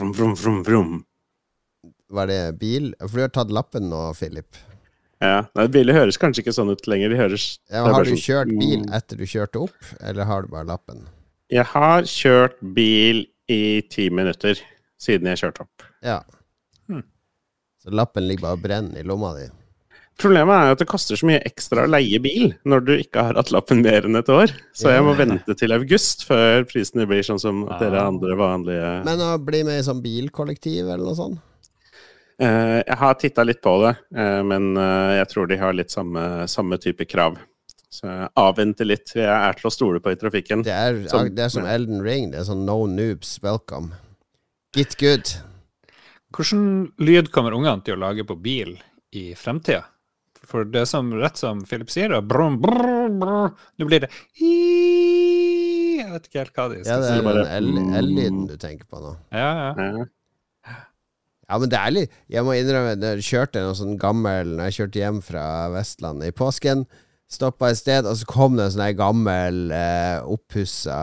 Vrum, brum, brum, brum. Var det bil? For du har tatt lappen nå, Philip. Ja, Nei, Biler høres kanskje ikke sånn ut lenger. De høres Ja, det har du sånn, kjørt bil mm. etter du kjørte opp, eller har du bare lappen? Jeg har kjørt bil i ti minutter siden jeg kjørte opp. Ja. Hmm. Så lappen ligger bare og brenner i lomma di. Problemet er jo at det koster så mye ekstra å leie bil når du ikke har hatt lappen mer enn et år. Så jeg må vente til august før prisene blir sånn som dere andre vanlige Men å bli med i sånn bilkollektiv eller noe sånt? Eh, Jeg har titta litt på det, eh, men eh, jeg tror de har litt samme, samme type krav. Så jeg avventer litt. Jeg er til å stole på i trafikken. Det er, Som- det er som Elden Ring. Det er sånn no noobs welcome. Get good. Hvordan lyd kommer ungene til å lage på bil i fremtida? For det er som, rett som Philip sier, da, brum, brum, brum, nå blir det i Jeg vet ikke helt hva de Ja, det er den el- el-lyden du tenker på nå. Ja, ja. Ja, men det er litt Jeg må innrømme, når jeg kjørte en sånn gammel Når jeg kjørte hjem fra Vestlandet i påsken, stoppa et sted, og så kom det en sånn gammel eh, oppussa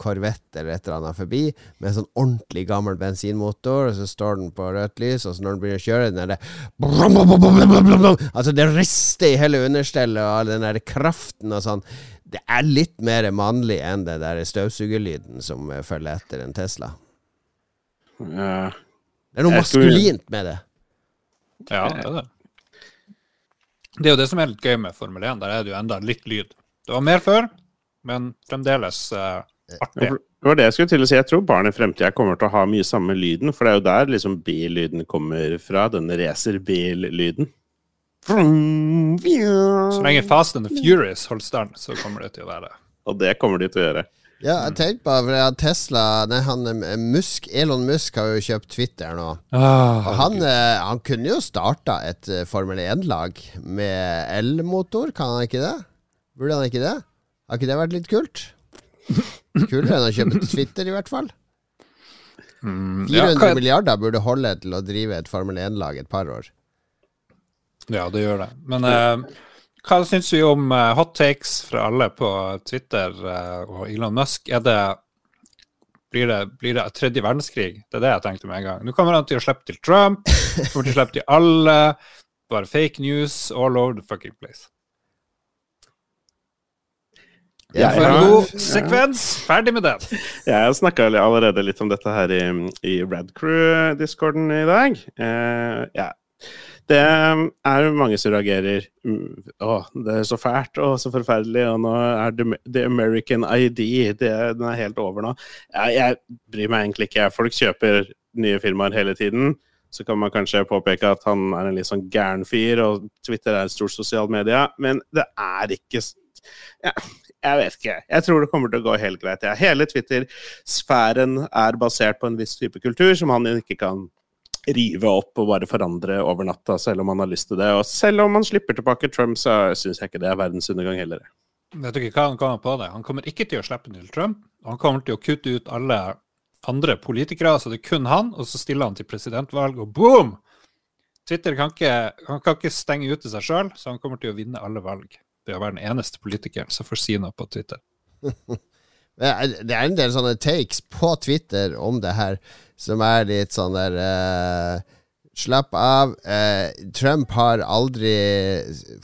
korvett eller et eller annet forbi, med en sånn ordentlig gammel bensinmotor, og så står den på rødt lys, og så når den begynner å kjøre, den er det brum, brum, brum. Altså, det rister i hele understellet, og all den der kraften og sånn. Det er litt mer mannlig enn det der støvsugerlyden som eh, følger etter en Tesla. ja. Det er noe maskulint med det. ja, det er det. Det er jo det som er litt gøy med Formel 1. Der er det jo enda litt lyd. Det var mer før, men fremdeles uh, artig. Det var det jeg skulle til å si. Jeg tror barn i fremtida kommer til å ha mye samme lyden, for det er jo der liksom billyden kommer fra. Den racerbillyden. Så lenge Fast and the Furious holder stand, så kommer det til å være det. Og det kommer de til å gjøre. Ja, jeg tenkte på for at Tesla Nei, han eh, Musk, Elon Musk har jo kjøpt Twitter nå. Ah, Og han, eh, han kunne jo starta et eh, Formel 1-lag med elmotor, kan han ikke det? Burde han ikke det? Har ikke det vært litt kult? Kulere enn å kjøpe Twitter, i hvert fall. Mm, ja, 400 milliarder burde holde til å drive et Formel 1-lag et par år. ja, det gjør det. Men eh, hva syns vi om eh, hot takes fra alle på Twitter eh, og Elon Musk? Er det blir det, blir det tredje verdenskrig? Det er det jeg tenkte med en gang. Nå kommer han til å slippe til Trump, kommer til å slippe til alle. Bare fake news all over the fucking place. Ja, Ja, god ja. sekvens! Ferdig med den. Jeg snakka allerede litt om dette her i, i Radcrew-discorden i dag. Uh, ja. Det er mange som reagerer mm, Å, det er så fælt og så forferdelig, og nå er The American ID det, Den er helt over nå. Jeg, jeg bryr meg egentlig ikke. Folk kjøper nye firmaer hele tiden. Så kan man kanskje påpeke at han er en litt sånn gæren fyr, og Twitter er et stort sosialt medie, men det er ikke ja, jeg vet ikke. Jeg tror det kommer til å gå helt greit. Ja. Hele Twitter-sfæren er basert på en viss type kultur som han ikke kan rive opp og bare forandre over natta, selv om han har lyst til det. Og selv om han slipper tilbake Trump, så syns jeg ikke det er verdensundergang heller. Vet du ikke hva han kommer på det? Han kommer ikke til å slippe Neil Trump. Han kommer til å kutte ut alle andre politikere, så det er kun han, og så stiller han til presidentvalg, og boom! Twitter kan ikke, han kan ikke stenge ute seg sjøl, så han kommer til å vinne alle valg ved å være den eneste politikeren som får si noe på Twitter. Det er en del sånne takes på Twitter om det her, som er litt sånn der uh, Slapp av. Uh, Trump har aldri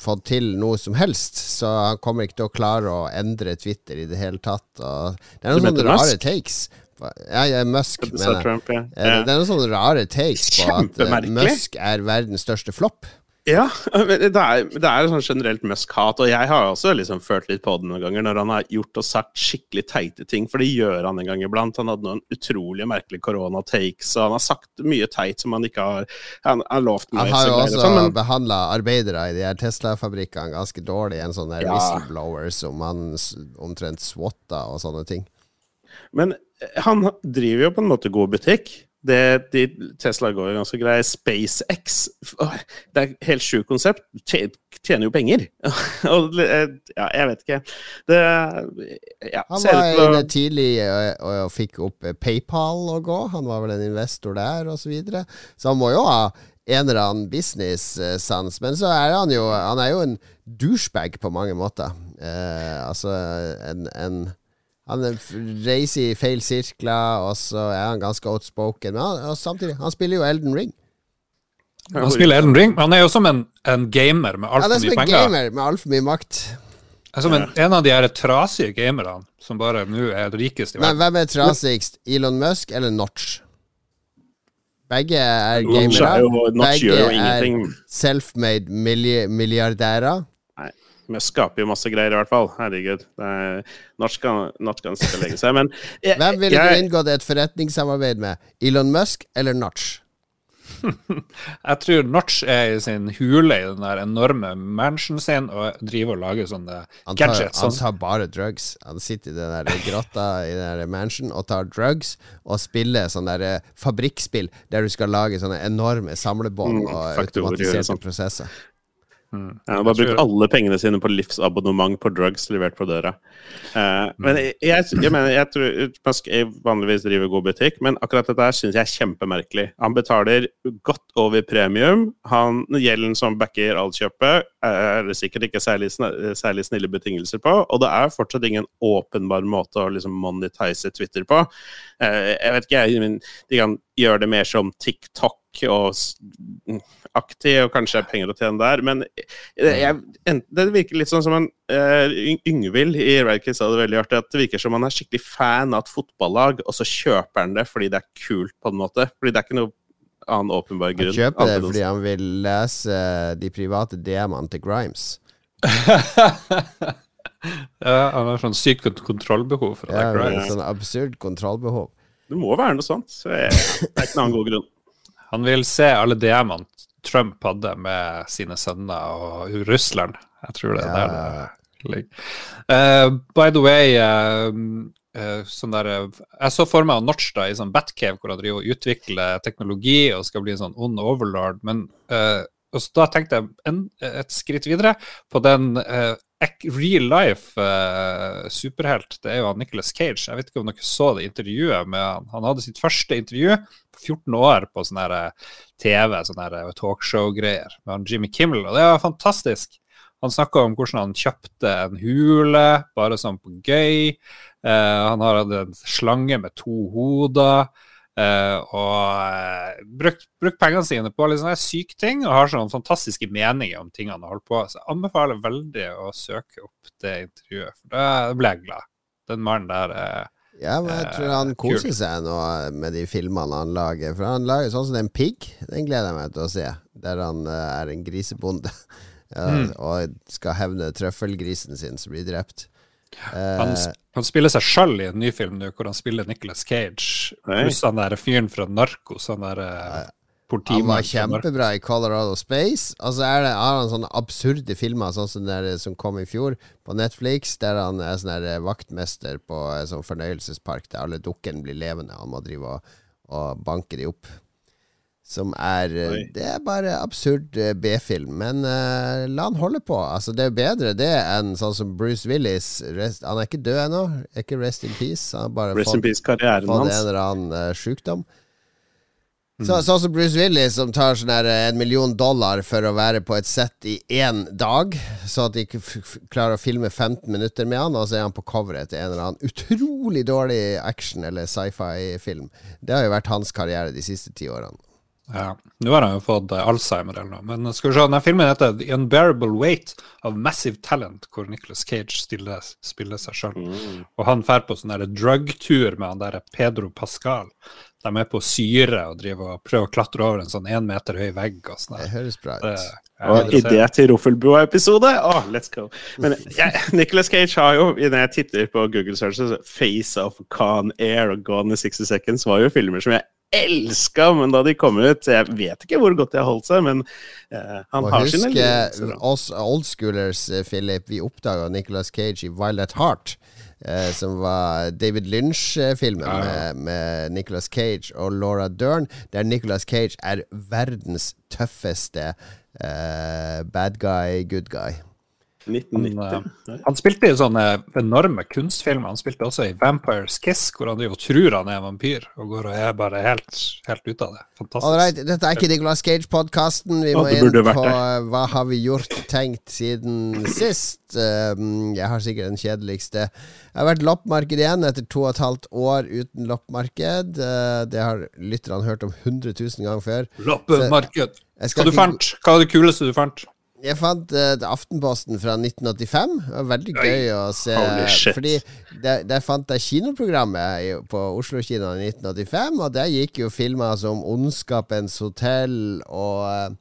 fått til noe som helst, så han kommer ikke til å klare å endre Twitter i det hele tatt. Og det er noen sånne rare Musk? takes. Ja, ja, Musk, mener jeg. Trump, ja. Eh, Det er noen sånne rare takes på at. Musk er verdens største flopp. Ja, det er, det er sånn generelt Musk-hat, og jeg har også liksom følt litt på det noen ganger når han har gjort og sagt skikkelig teite ting, for det gjør han en gang iblant. Han hadde noen utrolig merkelige korona-takes, og han har sagt mye teit som han ikke har Han har lovt Han har jo også sånn, men behandla arbeidere i de her Tesla-fabrikkene ganske dårlig. En sånn der Ja. whistleblower som han omtrent swatta og sånne ting. Men han driver jo på en måte god butikk. Det, de, Tesla går jo ganske grei. SpaceX Det er et helt sjukt konsept. Tje- Tjener jo penger. Og eh, ja, jeg vet ikke. Det ja, Han var inne tidlig og, og fikk opp eh, PayPal å gå. Han var vel en investor der, osv. så videre. Så han må jo ha en eller annen business-sans. Men så er han jo Han er jo en douchebag på mange måter. Eh, altså en, en Han er reiser i feil sirkler, og så er han ganske outspoken. Men han, og samtidig, han spiller jo Elden Ring. Han spiller Elden Ring. men Han er jo som en, en gamer med Han altfor er som mye en penger. gamer med altfor mye makt. Som en, en av de her trasige gamerne som bare nå er rikest i verden. Men hvem er trasigst? Elon Musk eller Notch? Begge er Notch gamere. er jo- Notch Begge er self-made milliardærer. Vi skaper jo masse greier, i hvert fall. Herregud. Det er, Notch kan, Notch kan sitte og legge seg, men jeg, Hvem ville jeg- du inngått et forretningssamarbeid med? Elon Musk eller Notch? Jeg tror Notch er i sin hule i den der enorme mansionen sin og driver og lager sånne Han tar, gadgets. han tar bare drugs. Han sitter i den der grotta i den der mansion og tar drugs og spiller sånne der eh, fabrikkspill der du skal lage sånne enorme samlebånd Mm, og automatiserte sånn. prosesser. Mm. Han har bare brukt alle pengene sine på livsabonnement på drugs levert på døra. Eh, men jeg, jeg, jeg mener, jeg tror Musk vanligvis driver god butikk, men akkurat dette her syns jeg er kjempemerkelig. Han betaler godt over premium. Han, gjelden som backer alt kjøpet, er det sikkert ikke særlig, særlig snille betingelser på, og det er fortsatt ingen åpenbar måte å liksom monetize Twitter på. Uh, jeg vet ikke, jeg, men de kan gjøre det mer som TikTok og aktig, og kanskje er penger å tjene der, men jeg, det virker litt sånn som en uh, Yngvild i Radcliffe sa det veldig artig, at det virker som han er skikkelig fan av et fotballag, og så kjøper han det fordi det er kult, på en måte. Fordi det er ikke noe annen åpenbar grunn. Han kjøper det fordi han vil lese de private DM-ene til Grimes. ja, han har sånn sykt kontrollbehov for Ja, det. med Grimes. sånn absurd kontrollbehov. Det må være noe sånt. Så jeg, det er ikke noen god grunn. Han vil se alle DM-ene Trump hadde med sine sønner og Russland. Jeg tror det er der det ligger. Uh, by the way, uh, sånn der, jeg så for meg Notch da i sånn Batcave, hvor han driver og utvikler teknologi og skal bli en sånn ond overlord. Men uh, da tenkte jeg en, et skritt videre på den uh, real life eh, superhelt. Det er jo han Nicholas Cage. Jeg vet ikke om dere så det intervjuet med han. Han hadde sitt første intervju på 14 år på sånn her TV, sånn eh, talkshow-greier med han Jimmy Kimmel, og det var fantastisk. Han snakka om hvordan han kjøpte en hule, bare sånn på gøy. Eh, han har hatt en slange med to hoder. eh, og eh, brukt, brukt pengene sine på litt sånne syke ting, og har sånne fantastiske meninger om ting han har holdt på Så jeg anbefaler veldig å søke opp det intervjuet, for da ble jeg glad. Den mannen der er Ja, men jeg tror Eh, han koser kult. seg nå med de filmene han lager. For han lager sånn som den pigg, den gleder jeg meg til å se. Der han eh, er en grisebonde ja, Mm. og skal hevne trøffelgrisen sin som blir drept. Eh, Han, sp- han spiller seg sjøl i en ny film nå, hvor han spiller Nicholas Cage. Pluss han der fyren fra Narkos, han der eh, han var kjempebra i Colorado Space. Og så er det, har han sånne absurde filmer, sånn som den som kom i fjor på Netflix, der han er sånn vaktmester på en sånn fornøyelsespark der alle dukkene blir levende. Han må drive og, og banke de opp. Som er eh, Oi. Det er bare absurd eh, B-film. Men uh, la han holde på. Altså Det er bedre det enn sånn som Bruce Willis. Rest, han er ikke død ennå. Ikke Rest in Peace. Han har bare Rest in fått peace-karrieren fått en eller annen uh, sjukdom. Så, sånn som Bruce Willis, som tar sånn her, eh, en million dollar for å være på et sett i én dag, så at de klarer å filme 15 minutter med han, og så er han på coveret til en eller annen utrolig dårlig action- eller sci-fi-film. Det har jo vært hans karriere de siste ti årene. Ja. Nå har han jo fått eh, Alzheimer eller noe. Men skal vi se, denne filmen heter The Unbearable Weight of Massive Talent, hvor Nicholas Cage stiller, spiller seg sjøl. Mm. Og han drar på sånn drugtur drug-tur med han der Pedro Pascal. De er på syre og driver og prøver å klatre over en sånn én meter høy vegg og sånn. Det høres bra ut. Og idé til Roffelbua-episode? Oh, let's go. Men jeg, Nicolas Cage har jo, når jeg titter på Google searches, Face of Con Air og Gone in 60 Seconds var jo filmer som jeg elska, men da de kom ut Jeg vet ikke hvor godt de har holdt seg, men uh, han Og har sine husk oss oldschoolers, eh, Philip, vi oppdaga Nicholas Cage i Violet Heart. Eh, som var David Lynch-filmen Ja, ja. med, med Nicholas Cage og Laura Dern, der Nicholas Cage er verdens tøffeste eh, bad guy, good guy. 1990. Han, han spilte i sånne enorme kunstfilmer. Han spilte også i Vampires Kiss, hvor han driver og tror han er vampyr, og går og er bare helt, helt ute av det. Fantastisk. Alright, dette er ikke Nicolas Cage-podkasten. Vi må det inn på eh, hva har vi gjort tenkt siden sist. Um, jeg har sikkert den kjedeligste. Jeg har vært loppemarked igjen etter to og et halvt år uten loppemarked. Uh, det har lytterne hørt om 100 000 ganger før. Loppemarked. Hva du fant? Hva er det kuleste du fant? Jeg fant uh, Aftenposten fra 1985. Det var veldig Oi. gøy å se. Fordi der, der fant jeg kinoprogrammet på Oslo Kino i 1985, og der gikk jo filmer som Ondskapens hotell og uh,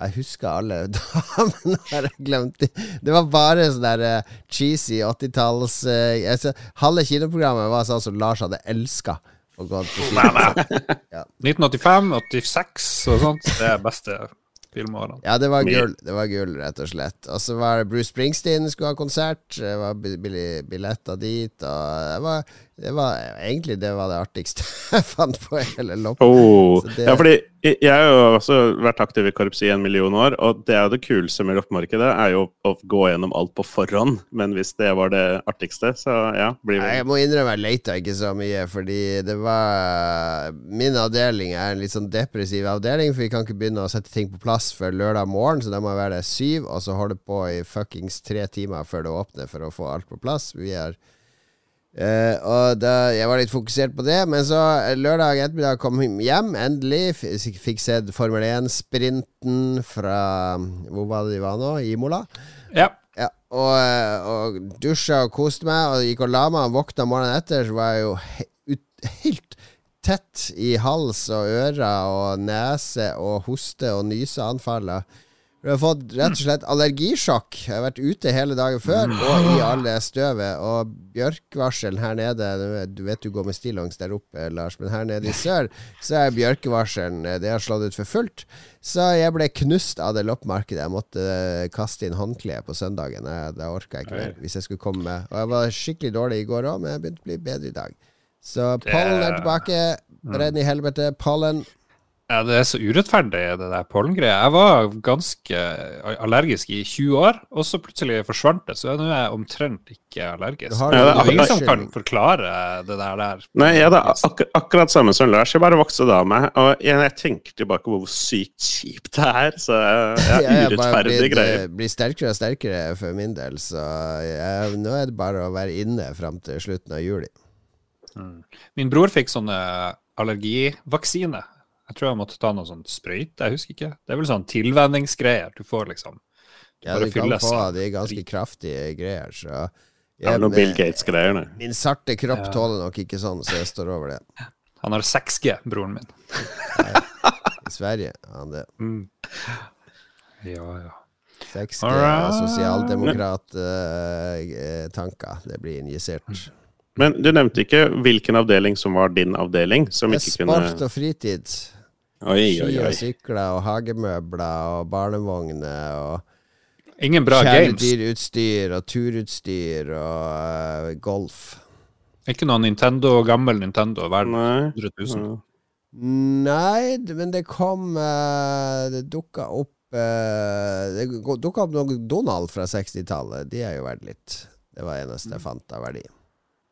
Jeg husker alle damene, har jeg glemt Det. Det var bare sånn der uh, cheesy 80-talls uh, altså, Halve kinoprogrammet var sånn som Lars hadde elska. gå 1985, 86 og sånt. Det er beste filmårene. Ja, det var gull, det var gull, rett og slett. Og så var det Bruce Springsteen skulle ha konsert. Det var billetter dit. Og det var, det var egentlig det var det artigste jeg fant på hele loppet. Oh. Det- Ja, fordi jeg jeg har jo også vært aktiv i korps i en million år, og det er jo det kuleste med loppemarkedet, er jo å gå gjennom alt på forhånd. Men hvis det var det artigste, så ja, blir Jeg må innrømme jeg leita ikke så mye, fordi det var Min avdeling er en litt sånn depressiv avdeling, for vi kan ikke begynne å sette ting på plass før lørdag morgen, så da må jeg være der syv, og så holde på i fuckings tre timer før det åpner for å få alt på plass. Vi er Uh, og da, Jeg var litt fokusert på det, men så eh, lørdag ettermiddag kom jeg hjem, endelig. Fikk sett Formel 1-sprinten fra Hvor var det de var nå? Imola? Ja. Ja, og, eh, og dusja og koste meg, og gikk og la meg. Og våkna morgenen etter, så var jeg jo he ut, helt tett i hals og ører og nese og hoste og nyseanfaller. Du har fått rett og slett allergisjokk. Jeg har vært ute hele dagen før og i all det støvet. Og bjørkvarselen her nede Du vet du går med stillongs der oppe, Lars, men her nede i sør så er bjørkevarselen eh, Det har slått ut for fullt. Så jeg ble knust av det loppemarkedet. Jeg måtte eh, kaste inn håndkleet på søndagen. Da det orka jeg ikke mer hvis jeg skulle komme med. Og jeg var skikkelig dårlig i går òg, men jeg begynte å bli bedre i dag. Så pollen er tilbake. Brenn i helvete. Pollen. Ja, det er så urettferdig, det der pollengreia. Jeg var ganske allergisk i 20 år, og så plutselig forsvant det, så nå er jeg omtrent ikke allergisk. Du har Det er det er ingen som kan forklare det der. der. Nei, jeg er ak akkurat samme som Lars. Jeg bare vokste da av meg. Og jeg, jeg tenker tilbake på hvor sykt kjipt det er. Så Jeg er blitt, greier. eh, blir sterkere og sterkere for min del, så jeg, nå er det bare å være inne fram til slutten av juli. Min bror fikk sånne allergivaksiner. Jeg tror jeg måtte ta noe sånn sprøyte, jeg husker ikke. Det er vel sånn tilvenningsgreier du får, liksom. Ja, du kan få av de ganske kraftige greier, så Det er noe Bill Gates-greiene. Min sarte kropp Ja. tåler nok ikke sånn, så jeg står over det. Han har 6G, broren min. I Sverige har han det. Ja, ja. 6G right. sosialdemokrat-tanker. det blir injisert. Men du nevnte ikke hvilken avdeling som var din avdeling. Som ikke kunne sport og fritid. Oi, oi, Ski og sykler og hagemøbler og barnevogner og Ingen bra games. kjæledyrutstyr og turutstyr og uh, golf. Ikke noe Nintendo, gammel Nintendo verdt Nei. 100 000. Ja. Nei, men det kom uh, Det dukka opp uh, Det dukka opp noe Donald fra 60-tallet. De er jo verdt litt. Det var eneste jeg fant av verdi.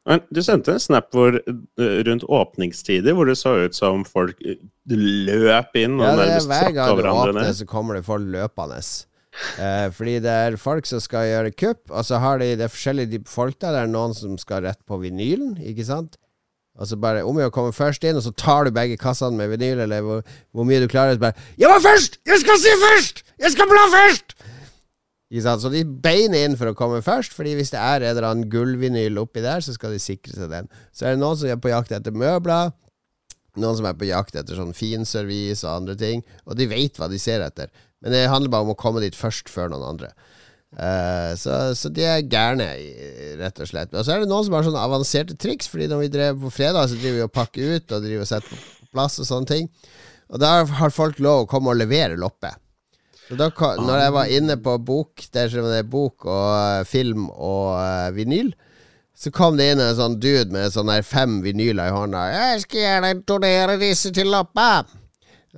Men du sendte en snap hvor, eh, rundt åpningstider hvor det så ut som folk eh, løp inn og Ja, trakk hverandre ned. Hver gang du åpner, så kommer det folk løpende. Eh, fordi det er folk som skal gjøre kupp, og så har de det er forskjellige typer folk der. Det er noen som skal rett på vinylen, ikke sant? Og så bare om å komme først inn, og så tar du begge kassene med vinyl, eller hvor, hvor mye du klarer. Så bare 'Jeg var først! Jeg skal si først! Jeg skal bla først!' Så de beiner inn for å komme først, Fordi hvis det er en eller annen gullvinyl oppi der, så skal de sikre seg den. Så er det noen som er på jakt etter møbler. Noen som er på jakt etter sånn finservice og andre ting. Og de vet hva de ser etter. Men det handler bare om å komme dit først før noen andre. Uh, så, så de er gærne, rett og slett. Og så er det noen som har sånne avanserte triks. Fordi når vi drev på fredag, så driver vi og pakker ut og driver og setter på plass og sånne ting. Og da har folk lov å komme og levere loppe. Så da, når jeg var inne på bok, der som det er bok og eh, film og uh, vinyl, så kom det inn en sånn dude med sånn fem vinyler i hånda. 'Jeg skal gjerne donere disse til loppa.'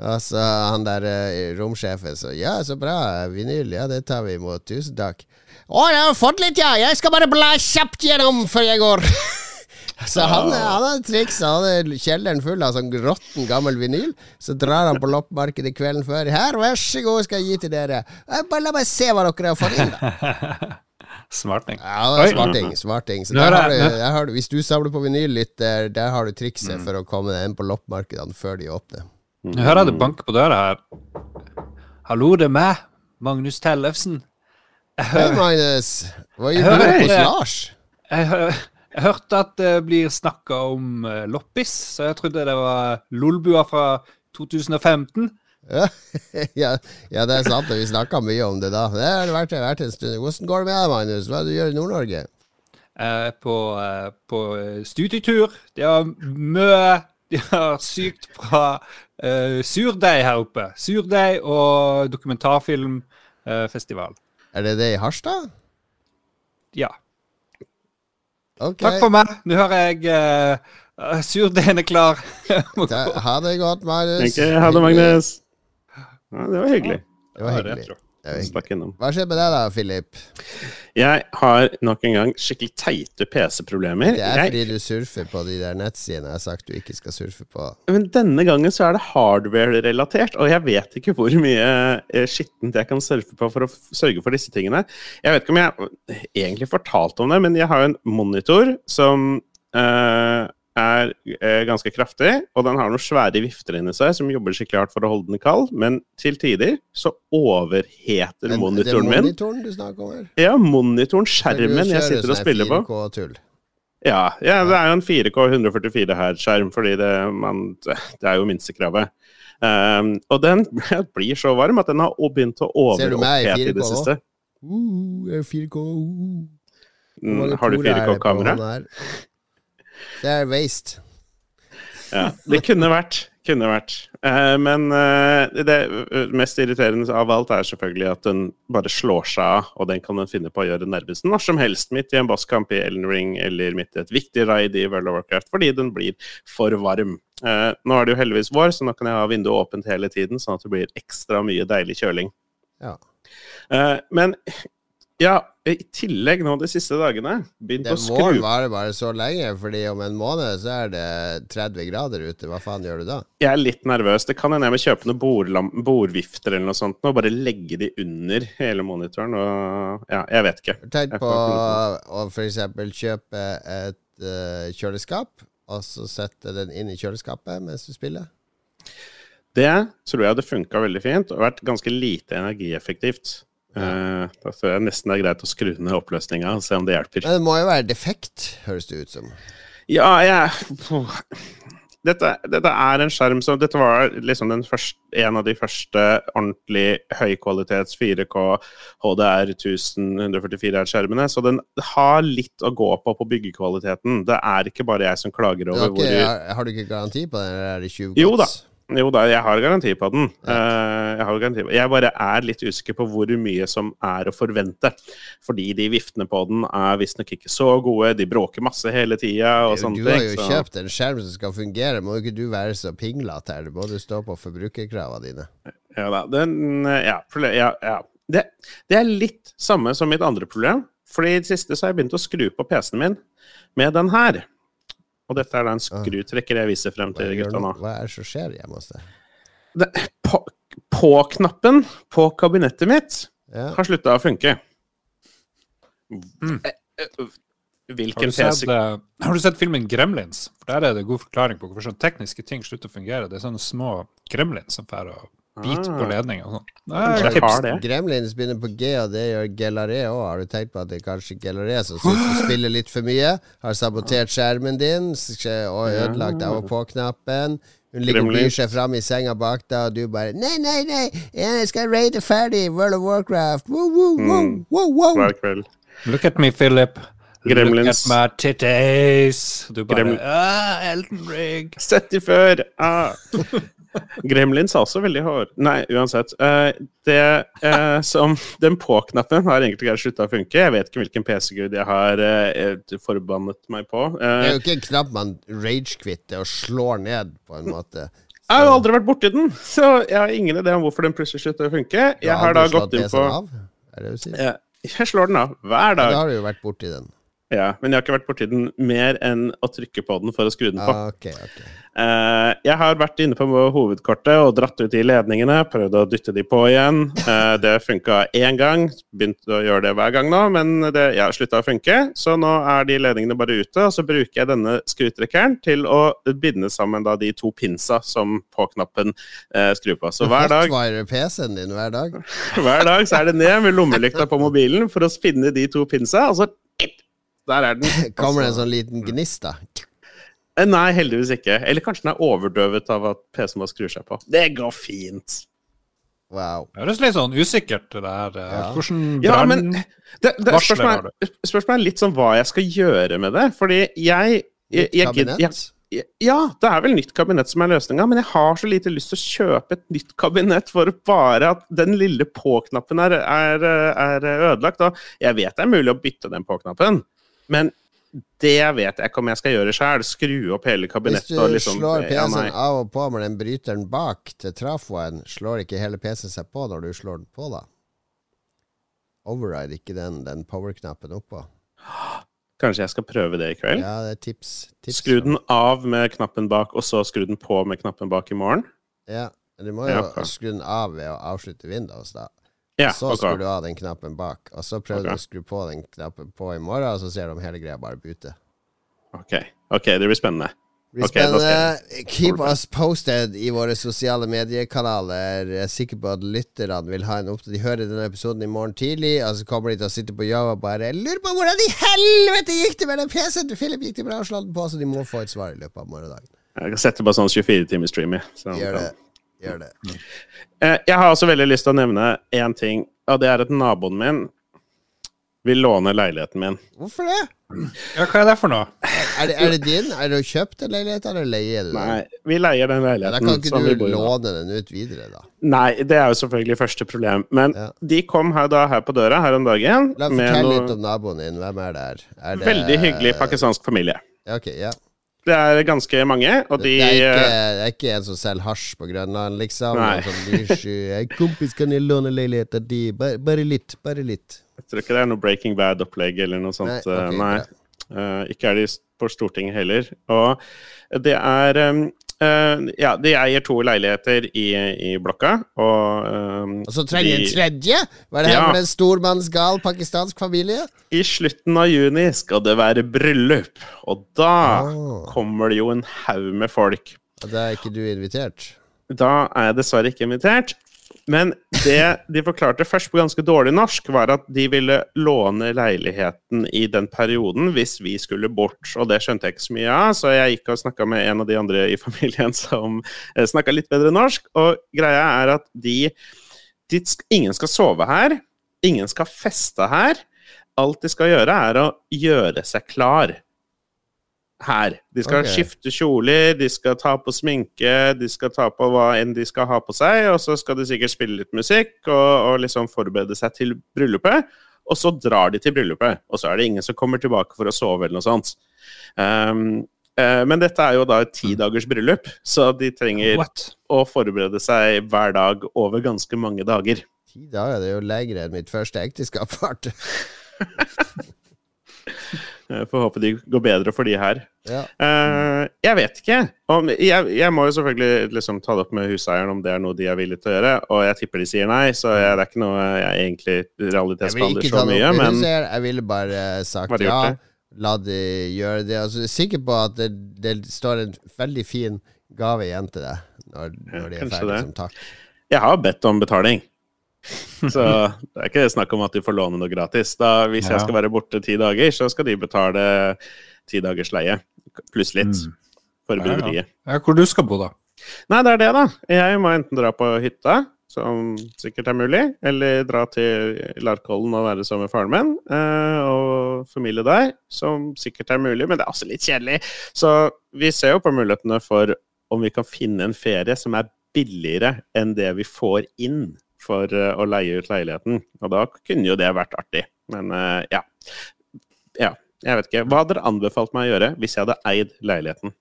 Og så han der uh, romsjefen så Ja, så bra. Vinyl, ja, det tar vi imot. Tusen takk. Å, jeg har fått litt, ja. Jeg skal bare bla kjapt gjennom før jeg går. så han, han har triks. Han har kjelleren full av sånn råtten, gammel vinyl. Så drar han på loppemarkedet kvelden før. Her, vær så god, skal jeg gi til dere. Eh, Bare la meg se hva dere har fått inn, da. Smarting. Ja, smarting. smarting. Så der er har du, der har du, hvis du samler på vinyl litt, der, der har du trikset for å komme deg inn på loppemarkedene før de åpner. Nå hører jeg det banker på døra her. Hallo, det er meg. Magnus Tellefsen. Hei, Magnus. Hva gjør du hos Lars? jeg, hø- jeg hørte at det blir snakka om eh, loppis, så jeg trodde det var Lolbua fra 2015. Ja, ja, ja, det er sant. Vi snakka mye om det da. Det har vært, vært en stund. Hvordan går det med deg, Magnus? Hva er det du gjør i Nord-Norge? eh, på, eh, på studietur. De har mye De har sykt fra eh, surdeig her oppe. Surdeig og dokumentarfilmfestival. Er det det i Harstad? ja. Ok. Takk for meg. Nå har jeg uh, surdeigen er klar. Da, ha det godt, Magnus. Ha det, Magnus. Ja, det var hyggelig. Det var hyggelig. Hva skjer med deg da, Philip? Jeg har nok en gang skikkelig teite PC-problemer. Det er Jeg- fordi du surfer på de der nettsidene jeg har sagt du ikke skal surfe på. Men denne gangen så er det hardware-relatert, og jeg vet ikke hvor mye eh, skittent jeg kan surfe på for å sørge for disse tingene. Jeg vet ikke om jeg egentlig fortalte om det, men jeg har jo en monitor som eh, er eh, ganske kraftig, og den har noen svære vifter inni seg som jobber skikkelig hardt for å holde den kald, men til tider så overheter Men monitoren det er min. monitoren du snakker om her? Ja, monitoren, skjermen jeg sitter og sånn spiller på. Ja, ja, det er jo en 4K 144 her-skjerm, fordi det, man, det er jo minstekravet. Um, og den blir så varm at den har begynt å overopphete i 4K det siste. Uh, er 4K. Uh. Mm, har du poler er det på 4K-kamera? Det er waste. Ja, det kunne vært. Kunne vært. Eh, men eh, det mest irriterende av alt er selvfølgelig at den bare slår seg av, og den kan den finne på å gjøre nærmest når som helst, midt i en bosskamp i Elden Ring eller midt i et viktig raid i World of Warcraft, fordi den blir for varm. Eh, nå er det jo heldigvis vår, så nå kan jeg ha vinduet åpent hele tiden, sånn at det blir ekstra mye deilig kjøling. Ja. Eh, men ja, i tillegg nå de siste dagene begynt å skru. Det må være bare så lenge, Fordi om en måned så er det 30 grader ute. Hva faen gjør du da? Jeg er litt nervøs. Det kan hende jeg må kjøpe noen bordlam- bordvifter eller noe sånt og bare legge de under hele monitoren. Og ja, jeg vet ikke. Tenk på å f.eks. kjøpe et uh, kjøleskap, og så sette den inn i kjøleskapet mens du spiller. Det tror jeg hadde funka veldig fint og vært ganske lite energieffektivt. Eh, da tror jeg nesten det er greit å skru ned oppløsninga og se om det hjelper. Men det må jo være defekt, høres det ut som. Ja, jeg dette, dette er en skjerm som Dette var liksom den første, en av de første ordentlig høykvalitets 4K HDR 1144 R-skjermene. Så den har litt å gå på på byggekvaliteten. Det er ikke bare jeg som klager over har, hvor har, har du ikke garanti på den? Er det 20 Jo da. Jo da, jeg har garanti på den. Eh, jeg, har garanti på. jeg bare er litt usikker på hvor mye som er å forvente. Fordi de viftene på den er visstnok ikke så gode, de bråker masse hele tida og Du sånne har jo så- kjøpt en skjerm som skal fungere. Må jo ikke du være så pinglete her? Du må jo stå på forbrukerkravene dine. Ja da. Den, eh, ja, ja, ja. Det, det er litt samme som mitt andre problem. Fordi i det siste så har jeg begynt å skru på PC-en min med den her. Og dette er da en skrutrekker jeg viser frem til gutta nå? Hva er det som skjer hjemme hos deg? På, på-knappen på kabinettet mitt Ja. har slutta å funke. Mm. Eh, eh, Har Hvilken du, sett, PC eh, har du sett filmen Gremlins? For Der er det god forklaring på hvorfor sånne tekniske ting slutter å fungere. Det er sånne små gremlins som får og biter på Ah. ledning og sånn. Gremlins begynner på G, og det gjør Gellaré òg. Har du tenkt på at det er kanskje Gellaré som syns du spiller litt for mye? Har sabotert skjermen din og ødelagt av og på-knappen. Hun ligger og byr seg fram i senga bak deg, og du bare Nei, nei, nei, jeg skal raide ferdig World of Warcraft. Woo, woo, woo, Mm. woo, woo. hver kveld. Look at me, Philip. Gremlins. Look at my titties. Du bare ah, Elton Rigg! Sett de før! Ah. Gremlins er også veldig hår... Nei, uansett. Eh, det eh, som Den på-knappen har egentlig ikke slutta å funke. Jeg vet ikke hvilken PC-gud jeg har eh, forbannet meg på. Det er jo ikke en knapp man rage-kvitter og slår ned, på en måte. Jeg har jo aldri vært borti den, så jeg har ingen idé om hvorfor den plutselig slutter å funke. Jeg har da gått inn på? Jeg slår den av hver Ja, dag. da har du jo vært borti den. Ja, men jeg har ikke vært borti den mer enn å trykke på den for å skru den på. Okay, okay. ok. Eh, jeg har vært inne på hovedkortet og dratt ut de ledningene, prøvd å dytte de på igjen. Eh, det funka én gang, begynt å gjøre det hver gang nå, men det ja, slutta å funke. Så nå er de ledningene bare ute, og så bruker jeg denne skrutrekkeren til å binde sammen da de to pinsa som på-knappen eh, skrur på. Så hver dag, Hotwire PC-en din hver dag? hver dag så er det ned med lommelykta på mobilen for å finne de to pinsa, og så Der er den. Kommer det en Altså- sånn liten gnist, da? Eh, Nei, heldigvis ikke. Eller kanskje den er overdøvet av at PC-en må skru seg på. Det går fint. Wow. Det høres litt sånn usikkert det her. eh, Ja. Hvordan Ja, men det, det, spørsmålet, er, spørsmålet er litt sånn hva jeg skal gjøre med det. Fordi jeg, jeg, jeg, kabinett? jeg Ja, det er vel nytt kabinett som er løsninga, men jeg har så lite lyst til å kjøpe et nytt kabinett for bare at den lille på-knappen er, er, er ødelagt. Og jeg vet det er mulig å bytte den på-knappen, men det vet jeg ikke om jeg skal gjøre sjøl. Skru opp hele Hvis kabinettet du og liksom slår PC-en ja, av og på med den bryteren bak til trafoen, slår ikke hele PC-en seg på når du slår den på, da? Override ikke den, den power-knappen oppå. Kanskje jeg skal prøve det i kveld? Ja, det er tips. tips Skru den av med knappen bak, og så skru den på med knappen bak i morgen? Ja, du må jo Ja, skru den av ved å avslutte Windows, da. Ja, så okay. skrur du av den knappen bak, og så prøver okay. du å skru på den knappen på i morgen, og så ser du om hele greia bare buter. Ok, ok, det blir spennende. Det blir spennende. Keep us posted i våre sosiale mediekanaler. Jeg er sikker på at lytterne vil ha en oppdatering. De hører denne episoden i morgen tidlig, og så kommer de til å sitte på jobb og bare lurer på hvordan i helvete gikk det med den PC-en til Philip? Gikk det bra å slå den på? Så de må få et svar i løpet av morgendagen. Jeg kan sette på sånn 24 timer stream så- Gjør det. Gjør det. Eh, Jeg har også veldig lyst til å nevne én ting, og det er at naboen min vil låne leiligheten min. Hvorfor det? Ja, hva er det for noe? Er det, er det din? Er det kjøpt en leilighet, eller leier du den? Nei, vi leier den leiligheten. Ja, da kan ikke som du låne den ut videre, da. Nei, det er jo selvfølgelig første problem. Men Ja. de kom her, da, her på døra her om dagen La meg fortelle noe litt om naboen din. Hvem er der? Er det, veldig hyggelig pakistansk familie. Ja, Ok, ja. Det er ganske mange, og de det, er ikke, eh, det er ikke en som selger hasj på Grønland, liksom? Nei. Sky. «Hei, 'Kompis, kan jeg låne leilighet din? de?' Bare, bare litt, bare litt. Jeg tror ikke det er noe Breaking Bad-opplegg eller noe sånt. Nei, Okay, Nei. bra. Eh, ikke er de på Stortinget heller. Og det er um, eh, Ja, de eier to leiligheter i, i blokka, og um, Og så trenger de- en tredje? Hva er det her med en stormannsgal pakistansk familie? I slutten av juni skal det være bryllup, og da oh. kommer det jo en haug med folk. Og da er ikke du invitert? Da er jeg dessverre ikke invitert. Men det de forklarte først på ganske dårlig norsk, var at de ville låne leiligheten i den perioden hvis vi skulle bort. Og det skjønte jeg ikke så mye av, så jeg gikk og snakka med en av de andre i familien som snakka litt bedre norsk. Og greia er at de, de Ingen skal sove her. Ingen skal feste her. Alt de skal gjøre, er å gjøre seg klar her. De skal okay. skifte kjoler, de skal ta på sminke, de skal ta på hva enn de skal ha på seg, og så skal de sikkert spille litt musikk og, og liksom forberede seg til bryllupet. Og så drar de til bryllupet, og så er det ingen som kommer tilbake for å sove eller noe sånt. Um, uh, men dette er jo da et ti dagers bryllup, så de trenger What? å forberede seg hver dag over ganske mange dager. Ti dager, det er jo lengre enn mitt første ekteskap varte. Jeg får håpe de går bedre for de her. Ja. Uh, jeg vet ikke. Om, jeg, jeg må jo selvfølgelig liksom ta det opp med huseieren om det er noe de er villige til å gjøre, og jeg tipper de sier nei, så jeg, det er ikke noe jeg egentlig realitetsbehandler så mye, men huseier, jeg ville bare sagt Bare ja. La de gjøre det. Altså, jeg er sikker på at det, det står en veldig fin gave igjen til deg når, når de er ferdige som takk. jeg har bedt om betaling. Så det er ikke snakk om at de får låne noe gratis. Da, hvis Ja. jeg skal være borte ti dager, så skal de betale ti dagers leie, pluss litt, Mm. for Ja, ja. Ja, hvor du skal bo, da? Nei, det er det, da. Jeg må enten dra på hytta, som sikkert er mulig, eller dra til Larkollen og være sammen med faren min eh, og familie der, som sikkert er mulig, men det er også litt kjedelig. Så vi ser jo på mulighetene for om vi kan finne en ferie som er billigere enn det vi får inn for eh, å leie ut leiligheten. Og da kunne jo det vært artig. Men eh, ja. ja. Jeg vet ikke. Hva hadde dere anbefalt meg å gjøre hvis jeg hadde eid leiligheten?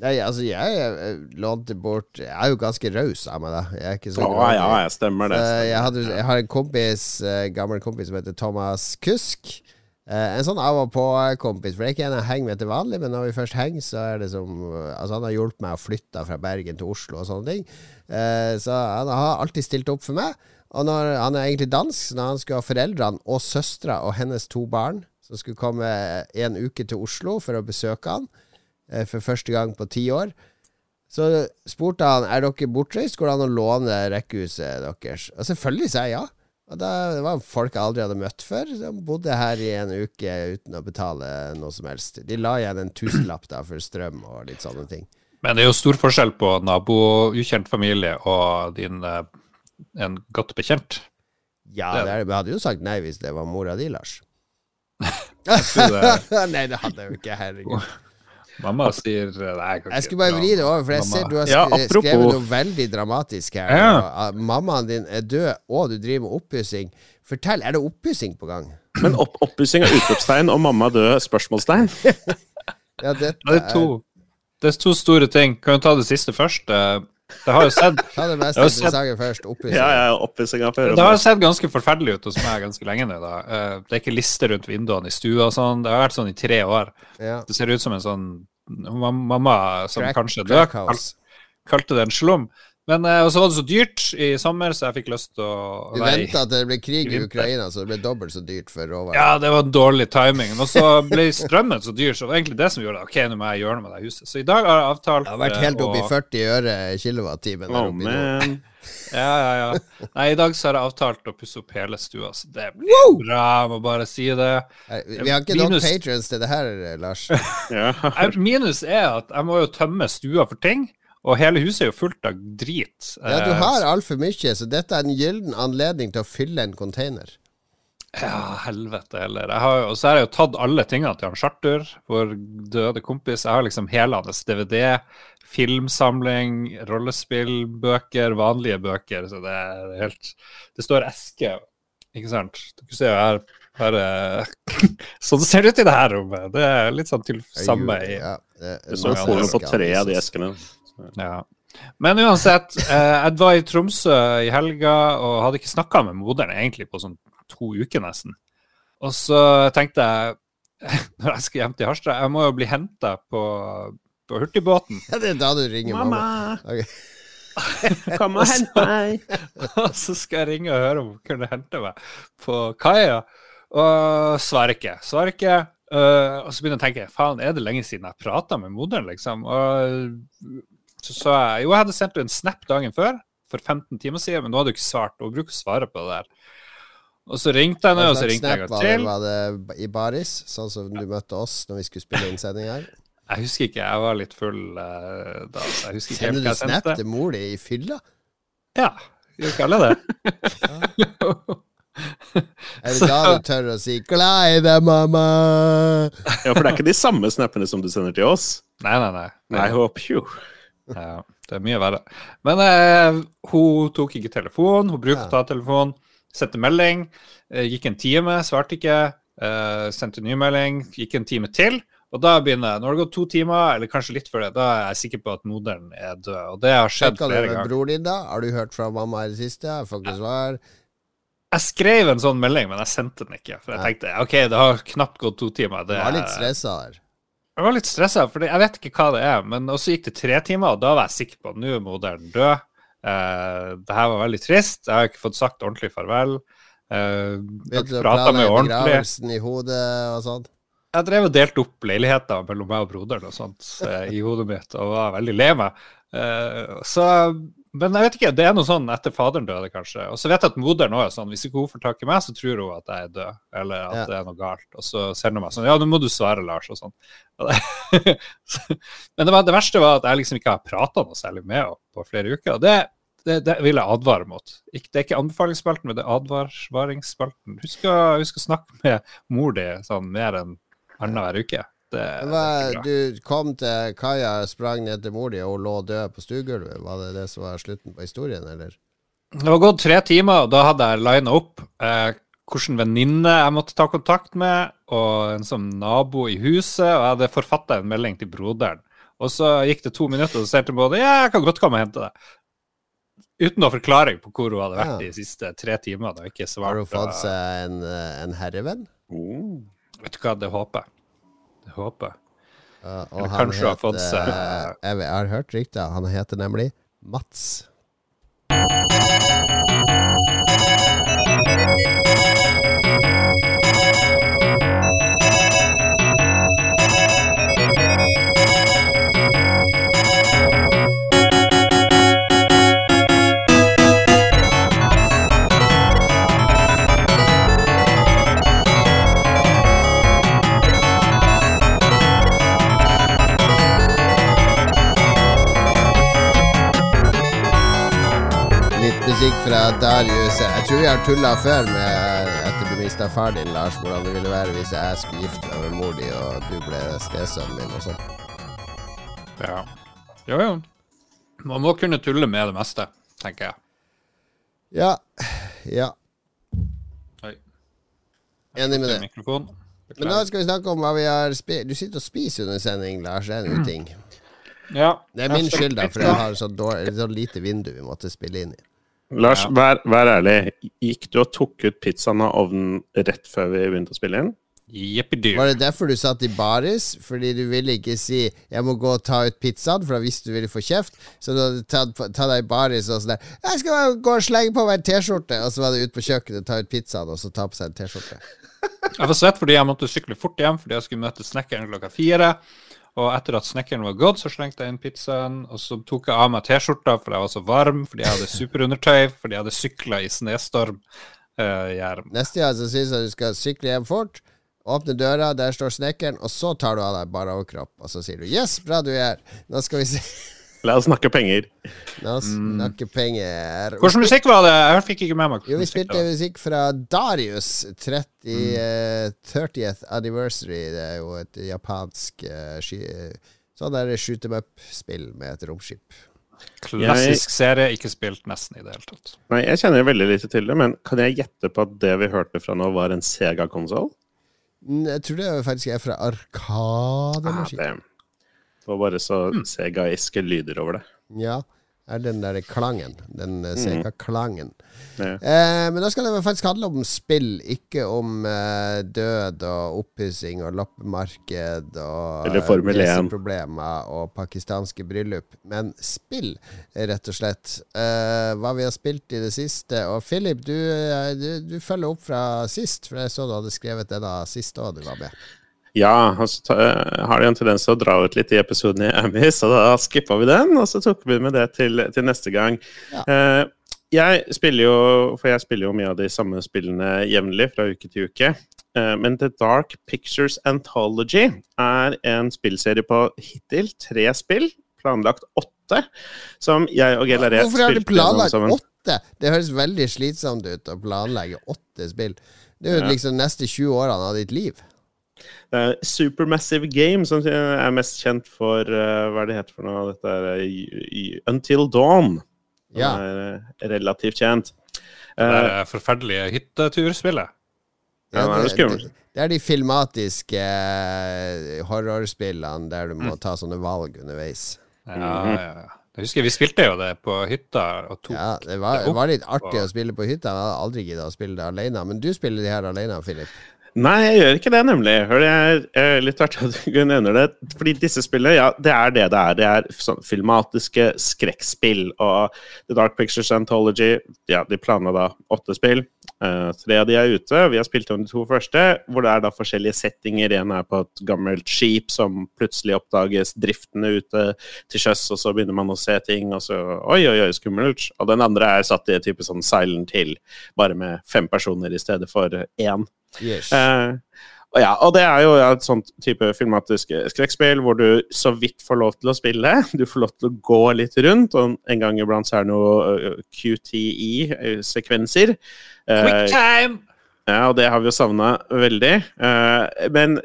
Nei, altså, jeg eh, lånte bort Jeg er jo ganske raus av meg, da. Jeg er ikke så Å grådig. ja, jeg stemmer det. Eh, jeg, hadde, jeg har en kompis, en gammel kompis som heter Thomas Kusk. Eh, en sånn av og på-kompis. For det er ikke en jeg henger med til vanlig, men når vi først henger, så er det som Altså, han har hjulpet meg å flytte fra Bergen til Oslo og sånne ting. Eh, så han har alltid stilt opp for meg. Og når han er egentlig dansk, når han skulle ha foreldrene og søstera og hennes to barn, som skulle komme en uke til Oslo for å besøke han eh, for første gang på ti år, så spurte han er dere bortreist, går det an å låne rekkehuset deres. Og selvfølgelig sa jeg ja. Og da, det var folk jeg aldri hadde møtt før. De bodde her i en uke uten å betale noe som helst. De la igjen en tusenlapp da for strøm og litt sånne ting. Men det er jo stor forskjell på nabo-ukjent familie og din eh, en godt bekjent. Ja, Det- er, vi hadde jo sagt nei hvis det var mora di, Lars. nei, det hadde jeg jo ikke. Herregud. Mamma sier eh, Nei, jeg skulle bare vri det over, for jeg Mamma. ser du har Ja, sk- apropos- skrevet noe veldig dramatisk her. Ja. Mammaen din er død, og du driver med oppussing. Fortell, er det oppussing på gang? Men opp, oppussing av utropstegn og mamma død? Spørsmålstegn? Ja, dette Ja, det er to. Det er to store ting. Kan du ta det siste først? Det har jo sett Ta det mest interessante først. Oppussing. Ja, ja, oppussinga før. Det har sett ganske forferdelig ut hos meg ganske lenge nå. da. Eh, Det er ikke lister rundt vinduene i stua og sånn. Det har vært sånn i tre år. Ja. Det ser ut som en sånn mamma som Crack- kanskje død, crack kal house. kalte det en slum. Men eh, og så var det så dyrt i sommer, så jeg fikk lyst til å Du venta til det ble krig i. Ukraina, så det ble dobbelt så dyrt for råvarer. Ja, det var dårlig timing. Og så ble strømmen så dyr, så det var egentlig det som gjorde det. Ok, nå må jeg gjøre noe med det huset. Så i dag har jeg avtalt Det har vært helt opp i 40 øre kilowattimen. Oh, man. Ja, ja, ja. Nei, i dag så har jeg avtalt å pusse opp hele stua, så det blir bra. Jeg må bare si det. Vi har ikke nok patrons til det her, Lars. Ja. Minus er at jeg må jo tømme stua for ting, og hele huset er jo fullt av drit. Ja, du Eh, har altfor mye, så dette er en gyllen anledning til å fylle en container. Ja, helvete heller. Har, og så har jeg jo tatt alle tingene til han Charter, vår døde kompis. Jeg har liksom hele hans DVD, filmsamling, rollespillbøker, vanlige bøker. Så det er helt Det står eske, ikke sant. Dere ser jo her bare Sånn ser det ut i det her rommet. Det er litt sånn til samme i Ja, det, står Ja, på tre av de eskene. Ja. Men uansett, eh, jeg var i Tromsø i helga og hadde ikke snakka med moderen egentlig på sånn to uker nesten. Og så tenkte jeg, når jeg skal hjem til Harstad, jeg må jo bli henta på, på hurtigbåten. Ja, det er da du ringer mamma. Ok. kom og hent meg! Og så skal jeg ringe og høre om hun kunne hente meg på kaia. Og svarer ikke. Svarer ikke. Uh, og så begynner jeg å tenke faen, er det lenge siden jeg prata med moderen, liksom? Og så sa jeg jo, jeg hadde sendt en snap dagen før, for 15 timer siden, men nå hadde du ikke svart. Hun bruker å svare på det der. Og så ringte jeg nå, og så ringte jeg en gang til. Var det i baris, sånn som du møtte oss når vi skulle spille inn sending her? Jeg husker ikke, jeg var litt full uh, da. Så jeg husker ikke Sender helt du hva jeg snap sendte. til mor di i fylla? Ja, gjør ikke alle det? Er det da du tør å si 'glad i deg, mamma'? Ja, for det er ikke de samme snappene som du sender til oss. Nei, nei, nei. I hope you. Ja, det er mye verre. Men eh, hun tok ikke telefon, hun brukte å ta telefon, sendte melding, eh, gikk en time, svarte ikke, eh, sendte ny melding, gikk en time til. Og da begynner jeg, når det går gått to timer, eller kanskje litt før det, da er jeg sikker på at moderen er død. Og det har skjedd du flere ganger. bror din, da? Har du hørt fra mamma i det siste? Jeg får ikke svar. Jeg skrev en sånn melding, men jeg sendte den ikke. For jeg tenkte ok, det har knapt gått to timer. Du Det var litt stressa der. Jeg var litt stressa, for jeg vet ikke hva det er. Men så gikk det tre timer, og da var jeg sikker på at nå er moderen død. Eh, det her var veldig trist. Jeg har ikke fått sagt ordentlig farvel. Uh, å prata med ordentlig. i hodet og sånt? Jeg drev og delte opp leiligheter mellom meg og broderen og sånt eh, i hodet mitt, og var veldig lei meg. Eh, så Men jeg vet ikke, det er noe sånn etter faderen døde, kanskje. Og så vet jeg at moderen òg er sånn, hvis ikke hun får tak i meg, så tror hun at jeg er død, eller at Ja. det er noe galt. Og så sender hun meg sånn Ja, nå må du svare, Lars, og sånn. Men det, var, det verste var at jeg liksom ikke har prata noe særlig med henne på flere uker. og det det, det vil jeg advare mot. Ikke, det er ikke anbefalingsspalten, men det er advaringsspalten. Husk å, husk å snakke med mor di sånn mer enn annenhver uke. Det, det Hva, ikke bra. du kom til kaia, sprang ned til mor di og lå død på stuegulvet. Var det det som var slutten på historien, eller? Det var gått tre timer, og da hadde jeg lina opp eh, hvilken venninne jeg måtte ta kontakt med, og en som nabo i huset, og jeg hadde forfatta en melding til broderen. Og så gikk det to minutter, og så sa hun både Ja, jeg kan godt komme og hente deg. Uten noen forklaring på hvor hun hadde vært Ja. de siste tre timene. Har hun fått seg en, eh, en herrevenn? Mm. Vet du hva, det håper jeg. Håper. Uh, og Eller han har fått heter- seg- jeg, jeg har hørt rykter. Han heter nemlig Mats. Litt musikk fra Darius. Jeg tror vi har tulla før med etter du mista far din, Lars, hvordan det ville være hvis jeg skulle gifte meg med mor di, og du ble stesønnen min og sånn. Ja. Jo, jo. Man må kunne tulle med det meste, tenker jeg. Ja. Ja. Oi. Enig med det. Mikrofon. Men nå skal vi snakke om hva vi har spist. Du sitter og spiser under sending, Lars. Det er en uting. Ja. Det er min skyld, da, for jeg har så, dårlig, så lite vindu vi måtte spille inn i. Lars, Ja. vær, vær ærlig. Gikk du og tok ut pizzaen av ovnen rett før vi begynte å spille inn? Yep, Var det derfor du satt i baris? Fordi du ville ikke si 'jeg må gå og ta ut pizzaen', for da visste du ville få kjeft. Så du hadde tatt, tatt deg i baris og sånn der 'Jeg skal bare gå og slenge på meg en T-skjorte', og så var det ut på kjøkkenet, ta ut pizzaen, og så ta på seg en T-skjorte. Jeg var svett fordi jeg måtte sykle fort hjem fordi jeg skulle møte snekkeren klokka fire. Og etter at snekkeren var gått, så slengte jeg inn pizzaen. Og så tok jeg av meg T-skjorta for jeg var så varm, fordi jeg hadde superundertøy, fordi jeg hadde sykla i snestorm. Uh, Jæren. Neste gang så syns jeg du skal sykle hjem fort. Åpne døra, der står snekkeren, og så tar du av deg bare overkropp. Og så sier du 'yes, bra du er. Nå skal vi se. La oss snakke penger. La oss snakke penger. Hvordan musikk var det? Jeg fikk ikke med meg. Jo, vi spilte musikk fra Darius 30, mm. 30th Anniversary. Det er jo et japansk uh, sky, eh, sånn der shoot em up-spill med et romskip. Klassisk serie, ikke spilt nesten i det hele tatt. Nei, Jeg kjenner veldig lite til det, men kan jeg gjette på at det vi hørte fra nå, var en Sega-konsoll? Mm, Jeg tror det faktisk er fra Ah, Var bare så Sega-iske lyder over det. Ja, er den der klangen. Den uh, Sega-klangen. Ja. Eh, men da skal det faktisk handle om spill, ikke om eh, død og oppussing og loppemarked og Eller Formel 1. problemer og pakistanske bryllup. Men spill, eh, rett og slett. Eh, hva vi har spilt i det siste. Og Philip, du, eh, du, du følger opp fra sist, for jeg så du hadde skrevet det da siste òg du var med. Ja, og så ta, har de en tendens til å dra ut litt i episoden i Emmy, så da skippa vi den, og så tok vi med det til, til neste gang. Ja. Eh, jeg spiller jo For jeg spiller jo mye av de samme spillene jevnlig fra uke til uke. Eh, men The Dark Pictures Anthology er en spillserie på hittil tre spill, planlagt åtte, som jeg og GLRE Hvorfor har det planlagt åtte? Det høres veldig slitsomt ut å planlegge åtte spill. Det er jo liksom neste 20 årene av ditt liv. Det er Supermassive Game, som er mest kjent for uh, Hva er det heter for noe? Dette er y- Until Dawn. Ja. er eh, relativt kjent. Det er forferdelige hytteturspillet. Ja, det er det, det, det er de filmatiske horrorspillene der du må ta sånne valg underveis. Ja, ja, ja. Jeg husker vi spilte jo det på hytta og tok Ja, det var, det det var litt artig og- å spille på hytta. Jeg hadde aldri giddet å spille det alene. Men du spiller de her alene, Philip. Nei, jeg gjør ikke det, nemlig. Jeg er litt artig at du nevner det. Fordi disse spillene, ja, det er det det er. Det er sånn filmatiske skrekkspill. Og The Dark Pictures Anthology, ja, de planla da åtte spill. Uh, tre av de er ute. Vi har spilt om de to første, hvor det er da forskjellige settinger. En er på et gammelt skip som plutselig oppdages driftende ute til sjøs, og så begynner man å se ting, og så Oi, oi, oi, skummelt. Og den andre er satt i et type sånn Silent Hill, bare med fem personer i stedet for én. Yes. Uh, og ja, og det er jo et sånt type filmatisk eh, skrekkspill hvor du så vidt får lov til å spille. Du får lov til å gå litt rundt, og en gang iblant så er det noe QTE-sekvenser. Quick time! Ja, og det har vi jo savna veldig. Uh, men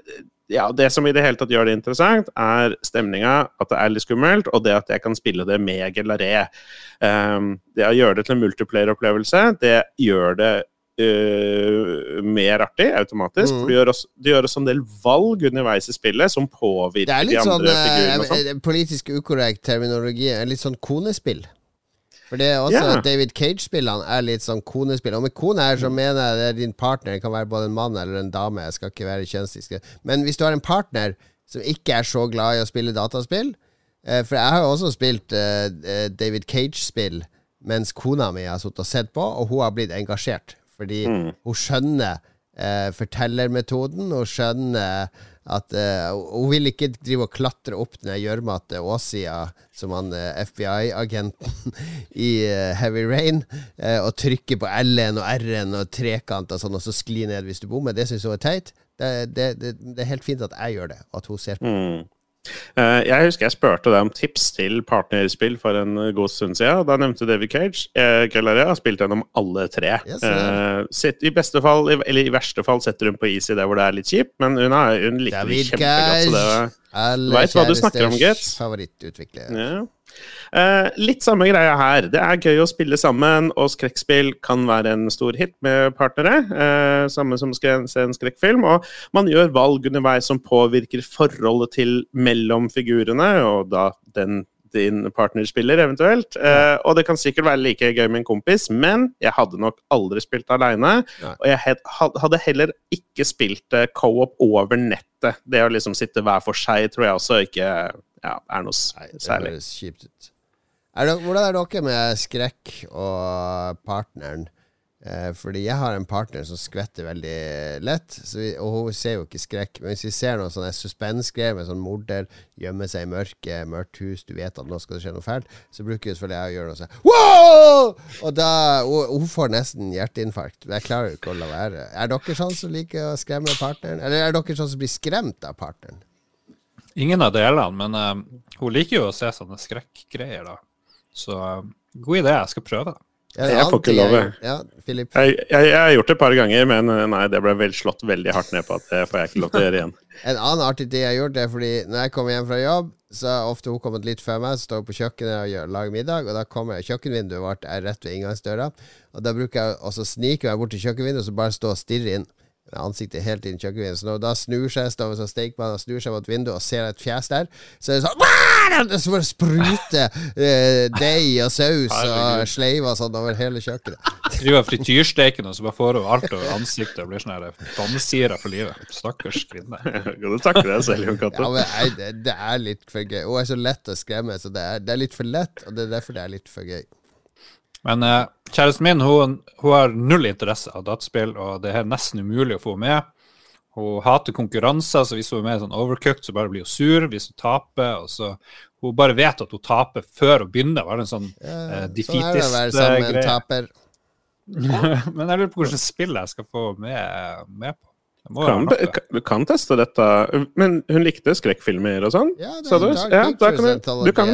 ja, det som i det hele tatt gjør det interessant, er stemninga, at det er litt skummelt, og det at jeg kan spille det med Gelaré. Um, det å gjøre det til en multiplayer-opplevelse, det gjør det øh, mer artig automatisk. Mm. For de gjør, også, de gjør også en del valg underveis i spillet som påvirker Det er de andre sånn det er litt sånn. politisk ukorrekt terminologi. Litt sånn konespill. For det er også yeah. David Cage-spillene er litt sånn konespill. Og med kone her så mener jeg det er din partner. Det kan være både en mann eller en dame. Jeg skal ikke være kjønnsdiskret. Men hvis du har en partner som ikke er så glad i å spille dataspill eh, For jeg har jo også spilt eh, David Cage-spill mens kona mi har sittet og sett på, og hun har blitt engasjert. Fordi Mm. hun skjønner eh, fortellermetoden. Hun skjønner at eh, Hun vil ikke drive og klatre opp den gjørma til åssida som han eh, FBI-agenten i eh, Heavy Rain, eh, og trykke på L-en og R-en og trekant og sånn, og så skli ned hvis du bommer. Det syns hun er teit. Det, det, det, det er helt fint at jeg gjør det, og at hun ser på. Mm. Eh, jeg husker jeg spurte deg om tips til partnerspill for en god stund siden. Da nevnte David Cage. Kellaria har spilt gjennom alle tre. Yes, det. Eh, sitt, I beste fall, eller i verste fall, setter hun på is i det hvor det er litt kjipt, men hun, er, hun liker det David kjempegodt. Så det, Cage. Vet hva du snakker om, Gets. favorittutvikler. ja. Eh, litt samme greia her. Det er gøy å spille sammen, og skrekkspill kan være en stor hit med partnere. Eh, samme som skal se en skrekkfilm. Og man gjør valg underveis som påvirker forholdet til mellom figurene, og da den din partner spiller, eventuelt. Eh, og det kan sikkert være like gøy med en kompis, men jeg hadde nok aldri spilt aleine. Og jeg hadde heller ikke spilt eh, co-op over nettet. Det å liksom sitte hver for seg tror jeg også ikke ja, er noe særlig. Nei, det høres kjipt ut. Er det, hvordan er dere med skrekk og partneren? Eh, fordi jeg har en partner som skvetter veldig lett, vi, og hun ser jo ikke skrekk. Men hvis vi ser noe sånn suspensgreier med sånn morder, gjemme seg i mørket, mørkt hus, du vet at nå skal det skje noe fælt, så bruker jeg selvfølgelig jeg å gjøre noe sånn! Og da hun, hun får nesten hjerteinfarkt. Jeg klarer jo ikke å la være. Er dere sånn som liker å skremme partneren? Eller er dere sånn som blir skremt av partneren? Ingen av delene, men uh, hun liker jo å se sånne skrekkgreier, da. Så eh, god idé, jeg skal prøve det. Ja, Jeg får ikke lov. Ja, Jeg, jeg, jeg har gjort det et par ganger, men eh, nei, det ble vel slått veldig hardt ned på at det får jeg ikke lov til å gjøre igjen. En annen artig ting jeg har gjort, er fordi når jeg kommer hjem fra jobb, så har ofte hun kommet litt før meg, så står hun på kjøkkenet og gjør, lager middag, og da kommer jeg kjøkkenvinduet vårt er rett ved inngangsdøra, og da bruker jeg også snike meg bort til kjøkkenvinduet og så bare stå og stirre inn ansiktet helt inn i kjøkkenvinduet. Så når da snur seg, står som sånn stekepanne og snur seg mot vinduet og ser et fjes der, så er det sånn! Så bare spruter eh, deig og saus og sleiv og sånn over hele kjøkkenet. Driver frityrsteken og så bare får hun alt over ansiktet og blir sånn her vannsyra for livet. Stakkars kvinne. Kan du takke deg selv, Jon Ja, Cato? men jeg, det, det er litt for gøy. Hun er så lett å skremme, så det er, det er litt for lett, og det er derfor det er litt for gøy. Men eh, kjæresten min hun, hun har null interesse av dataspill, og det er nesten umulig å få henne med. Hun hater konkurranser, så hvis hun er med i sånn overcooked, så bare blir hun sur hvis hun taper. og så Hun bare vet at hun taper før hun begynner. Var det en sånn Sånn er eh, en defeatist-greie. taper. Men jeg lurer på hvilket spill jeg skal få med, med på. Kan, kan- du kan teste dette. Men hun likte skrekkfilmer og sånn? Ja, det Sa du? Ja, kan du, du kan,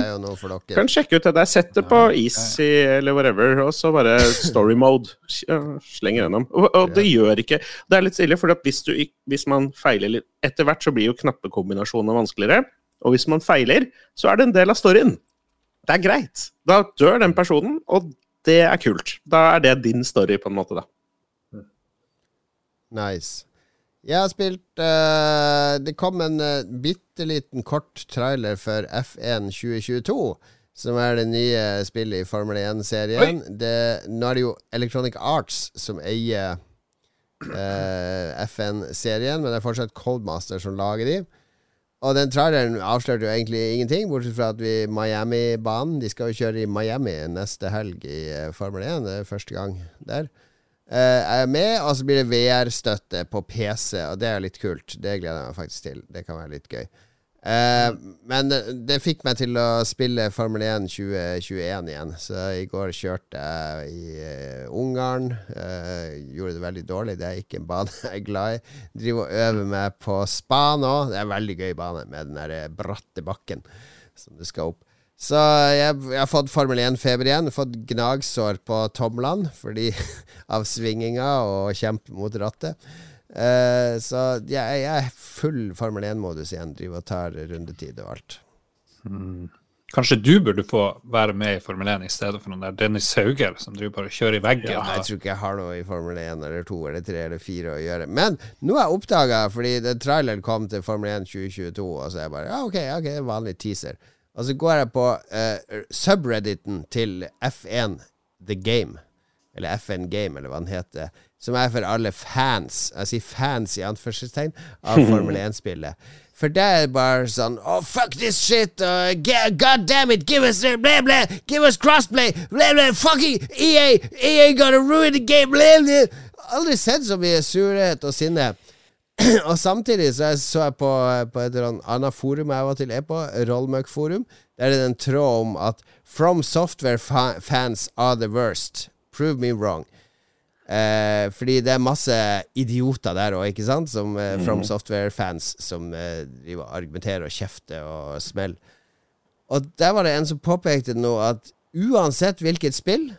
kan sjekke ut det der. Sett det på easy eller whatever, og så bare story mode. Slenger gjennom. Og, og det gjør ikke Det er litt stille, for hvis, du, hvis man feiler litt Etter hvert så blir jo knappekombinasjonene vanskeligere. Og hvis man feiler, så er det en del av storyen. Det er greit. Da dør den personen, og det er kult. Da er det din story, på en måte, da. Nice. Jeg har spilt uh, Det kom en uh, bitte liten kort trailer for F1 2022. Som er det nye spillet i Formel 1-serien. Nå er det jo Electronic Arts som eier uh, FN-serien, men det er fortsatt Coldmaster som lager de. Og den traileren avslørte jo egentlig ingenting, bortsett fra at vi Miami-banen De skal jo kjøre i Miami neste helg i eh, Formel 1. Det er første gang der. Eh, er med, og så blir det VR-støtte på PC, og det er litt kult. Det gleder jeg meg faktisk til. Det kan være litt gøy. Uh, men det, det fikk meg til å spille Formel 1 2021 igjen. Så i går kjørte jeg i uh, Ungarn. Uh, gjorde det veldig dårlig. Det er ikke en bane jeg er glad i. Driver og øver meg på spa nå. Det er en veldig gøy bane med den der bratte bakken som du skal opp. Så jeg, jeg har fått Formel 1-feber igjen. Fått gnagsår på tomlene fordi av svinginga og kjempe mot rattet. Uh, så jeg, jeg er full Formel 1-modus igjen. Driver og tar rundetid og alt. Kanskje du burde få være med i Formel 1 i stedet for noen der Dennis Hauger som driver bare kjører i veggen. Ja, jeg tror ikke jeg har noe i Formel 1 eller 2 eller 3 eller 4 å gjøre. Men nå har jeg oppdaga, fordi traileren kom til Formel 1 2022, og så er jeg bare Ja, ok, ok, vanlig teaser. Og så går jeg på uh, subredditen til F1 The Game, eller FN Game, eller hva den heter, som er for alle fans, jeg sier fans i anførselstegn, av Formel 1-spillet. For det er bare sånn Oh, fuck this shit! Uh, God damn it! Give us blah, blah, Give us crossplay! Blah, blah, fucking EA! EA gonna ruin the game! Blah, blah. Aldri sett så mye surhet og sinne. og samtidig så, jeg, så jeg på, på et annet forum jeg var til er på, Rollmøkk-forum, der er det en tråd om at From Software fa fans are the worst. Prove me wrong. Eh, fordi det er masse idioter der òg, ikke sant? Som eh, From mm. Software-fans som eh, argumenterer og kjefter og smeller. Og der var det en som påpekte nå at uansett hvilket spill,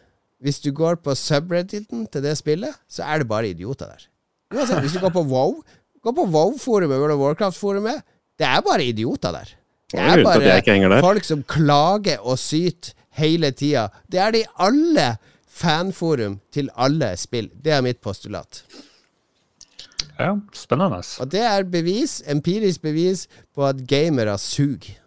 hvis du går på subredditen til det spillet, så er det bare idioter der. Uansett, hvis du går på WoW, gå på WoW-forumet, World of Warcraft-forumet, det er bare idioter der. Det er bare folk som klager og syter hele tida. Det er de alle fanforum til alle spill. Det er mitt postulat. Ja, spennende. Og det er bevis, empirisk bevis på at gamere suger.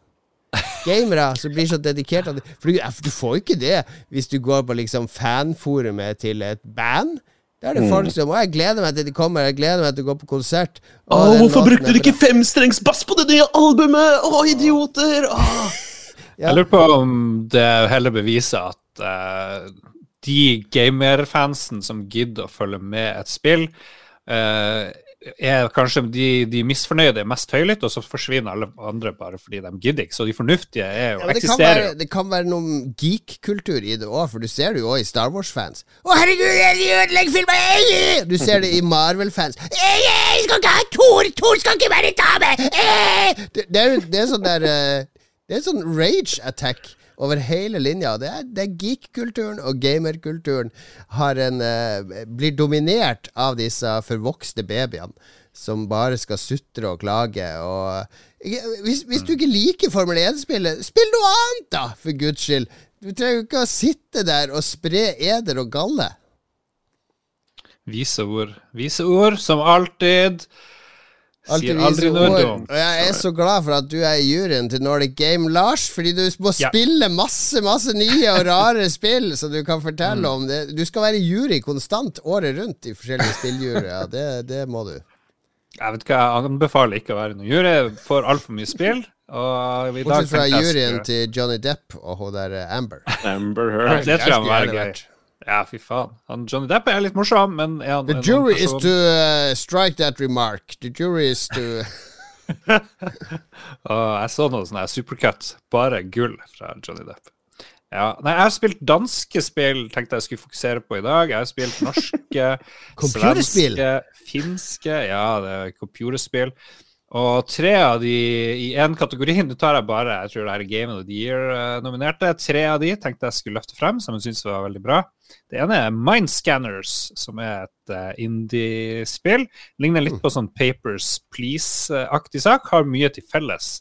Gamere som blir så dedikert For du, får jo ikke det hvis du går på liksom fanforumet til et band. Da er det folk som Og jeg gleder meg til de kommer, jeg gleder meg til å gå på konsert. Å, hvorfor brukte du ikke femstrengsbass på det nye albumet? Å, idioter! Åh. Ja. Jeg lurer på om det heller beviser at uh, de gamerfansen som gidder å følge med et spill, uh, er kanskje de, de misfornøyde er mest høylytte, og så forsvinner alle andre bare fordi de gidder ikke. Så de fornuftige er jo ja, eksisterer jo. Det kan være noen geek-kultur i det òg, for du ser det jo òg i Star Wars-fans. Å, herregud, de ødelegger filmen! Du ser det i Marvel-fans. Jeg skal ikke ha Thor! Thor skal ikke være dame! Det, det, er, det er sånn der eh, Det er sånn rage attack over hele linja. Det er, er geek-kulturen og gamer-kulturen uh, blir dominert av disse forvokste babyene som bare skal sutre og klage. Og, hvis, hvis, du ikke liker Formel 1-spillet, spill noe annet, da, for guds skyld! Du trenger jo ikke å sitte der og spre eder og galle. Vise ord. Vise ord, som alltid. Sier aldri. Og jeg er så glad for at du er i juryen til Nordic Game, Lars. Fordi du må ja. spille masse masse nye og rare spill som du kan fortelle mm. om. Det. Du skal være jury konstant året rundt i forskjellige spilljuryer. Det, det må du. Jeg vet ikke, jeg anbefaler ikke å være noen jury. Får altfor mye spill. Bortsett fra juryen til Johnny Depp og hun der Amber. Amber Heard. det tror jeg må være gøy. Ja, fy faen. Han, Johnny Depp er litt morsom, men er han The jury is to uh, strike that remark. The jury is to oh, Jeg så noe sånn supercut. Bare gull fra Johnny Depp. Ja. Nei, jeg har spilt danske spill, tenkte jeg skulle fokusere på i dag. Jeg har spilt norske, svenske, finske Ja, det er computerspill. Og tre av de i én kategori Nå tar jeg bare jeg tror det er Game of the Year-nominerte. Tre av de tenkte jeg skulle løfte frem, som jeg syns var veldig bra. Det ene er Mindscanners, som er et uh, indie-spill. Ligner litt på sånn Papers Please-aktig sak. Har mye til felles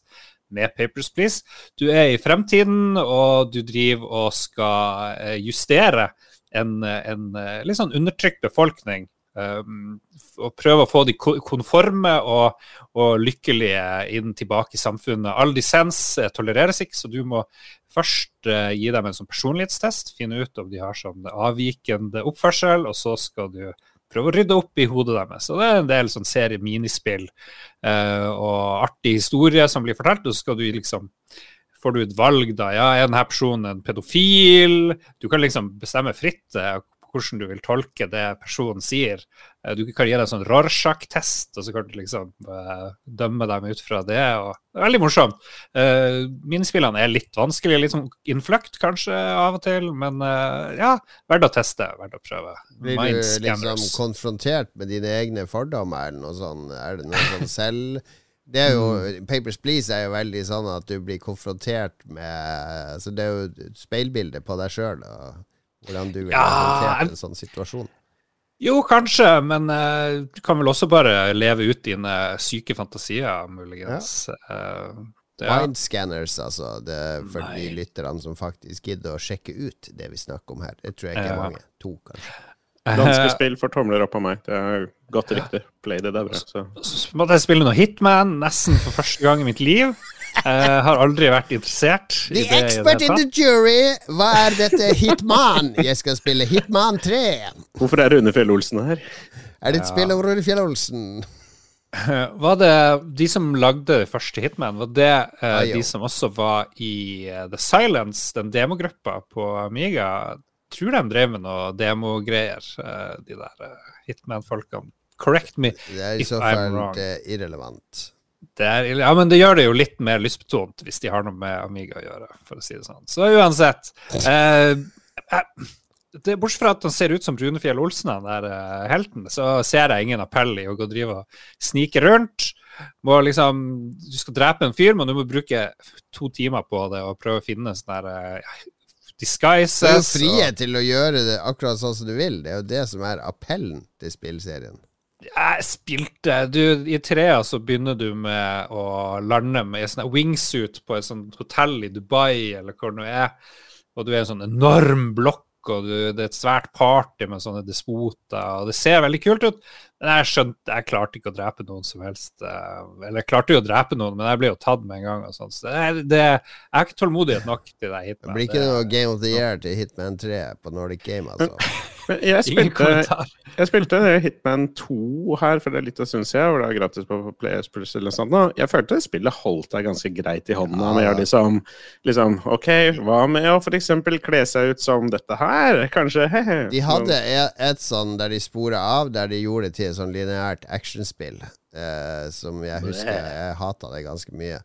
med Papers Please. Du er i fremtiden, og du driver og skal uh, justere en, en uh, litt sånn undertrykt befolkning og prøve å få de konforme og, og, lykkelige inn tilbake i samfunnet. All dissens tolereres ikke, så du må først uh, gi dem en sånn personlighetstest. Finne ut om de har sånn avvikende oppførsel, og så skal du prøve å rydde opp i hodet deres. Så det er en del sånn serie minispill uh, og artig historie som blir fortalt, og så skal du liksom får du et valg, da. Ja, er denne personen en pedofil? Du kan liksom bestemme fritt hvordan du vil tolke det personen sier. Eh, du kan gi deg en sånn Rorschach-test, og så kan du liksom uh, dømme dem ut fra det. Og det er veldig morsomt. Uh, Minespillene er litt vanskelige, litt sånn innfløkt kanskje av og til, men uh, ja, verdt å teste, verdt å prøve. Blir du liksom konfrontert med dine egne fordommer eller noe sånt? Er det noe sånn selv... Det er jo, mm. Papers Please er jo veldig sånn at du blir konfrontert med altså Det er jo et speilbilde på deg sjøl. Hvordan du ville ja, håndtert en sånn situasjon? Jo, kanskje, men uh, du kan vel også bare leve ut dine syke fantasier, muligens. Ja. Uh, Det er, Mindscanners, altså. Det er for de lytterne som faktisk gidder å sjekke ut det vi snakker om her. Det tror jeg ikke er Ja. mange. To, kanskje. Danske spill får tomler opp av meg. Det er godt riktig. Play det der, bra. Så. så måtte jeg spille noe Hitman nesten for første gang i mitt liv. Jeg har aldri vært interessert The i det expert in the jury! Hva er dette Hitman? Jeg skal spille Hitman 3. Hvorfor er Rune Fjell-Olsen her? Er det et spill om Rune Fjell-Olsen? Var det de som lagde det første Hitman, var det eh, Ah, de som også var i uh, The Silence, den demogruppa på Amiga? Tror de drev med noe demogreier, uh, de der Hitman-folkene. Correct me. if I'm wrong. Det er i så fall irrelevant. Det er, ja, men det gjør det jo litt mer lystbetont hvis de har noe med Amiga å gjøre, for å si det sånn. Så uansett eh, eh, det, Bortsett fra at han ser ut som Brunefjell Olsen, han der eh, helten, så ser jeg ingen appell i å gå og drive og snike rundt. Må liksom, du skal drepe en fyr, men du må bruke to timer på det og prøve å finne sånne der, eh, disguises. Det er jo og- frihet til å gjøre det akkurat sånn som du vil. Det er jo det som er appellen til spillserien. Jeg spilte du, I trea så begynner du med å lande med en sånn wingsuit på et sånt hotell i Dubai, eller hvor det er. Og du er en sånn enorm blokk, og du, det er et svært party med sånne despoter. og Det ser veldig kult ut. Men jeg skjønte Jeg klarte ikke å drepe noen som helst. eh, Eller jeg klarte jo å drepe noen, men jeg ble jo tatt med en gang. og sånt. Så det, er- det, jeg har ikke tålmodighet nok til det Det blir ikke noe Game of the Year til Hitman 3 på Nordic Game, altså. Men jeg spilte, jeg spilte Hitman 2 her for det er litt en stund siden, hvor det er gratis på Players Plus eller noe sånt. Jeg følte spillet holdt deg ganske greit i hånda. Ja. med liksom, liksom OK, hva med å f.eks. kle seg ut som dette her? Kanskje he-he. De hadde et, et sånn der de spora av, der de gjorde det til et sånn lineært actionspill. Eh, som jeg husker Jeg hata det ganske mye.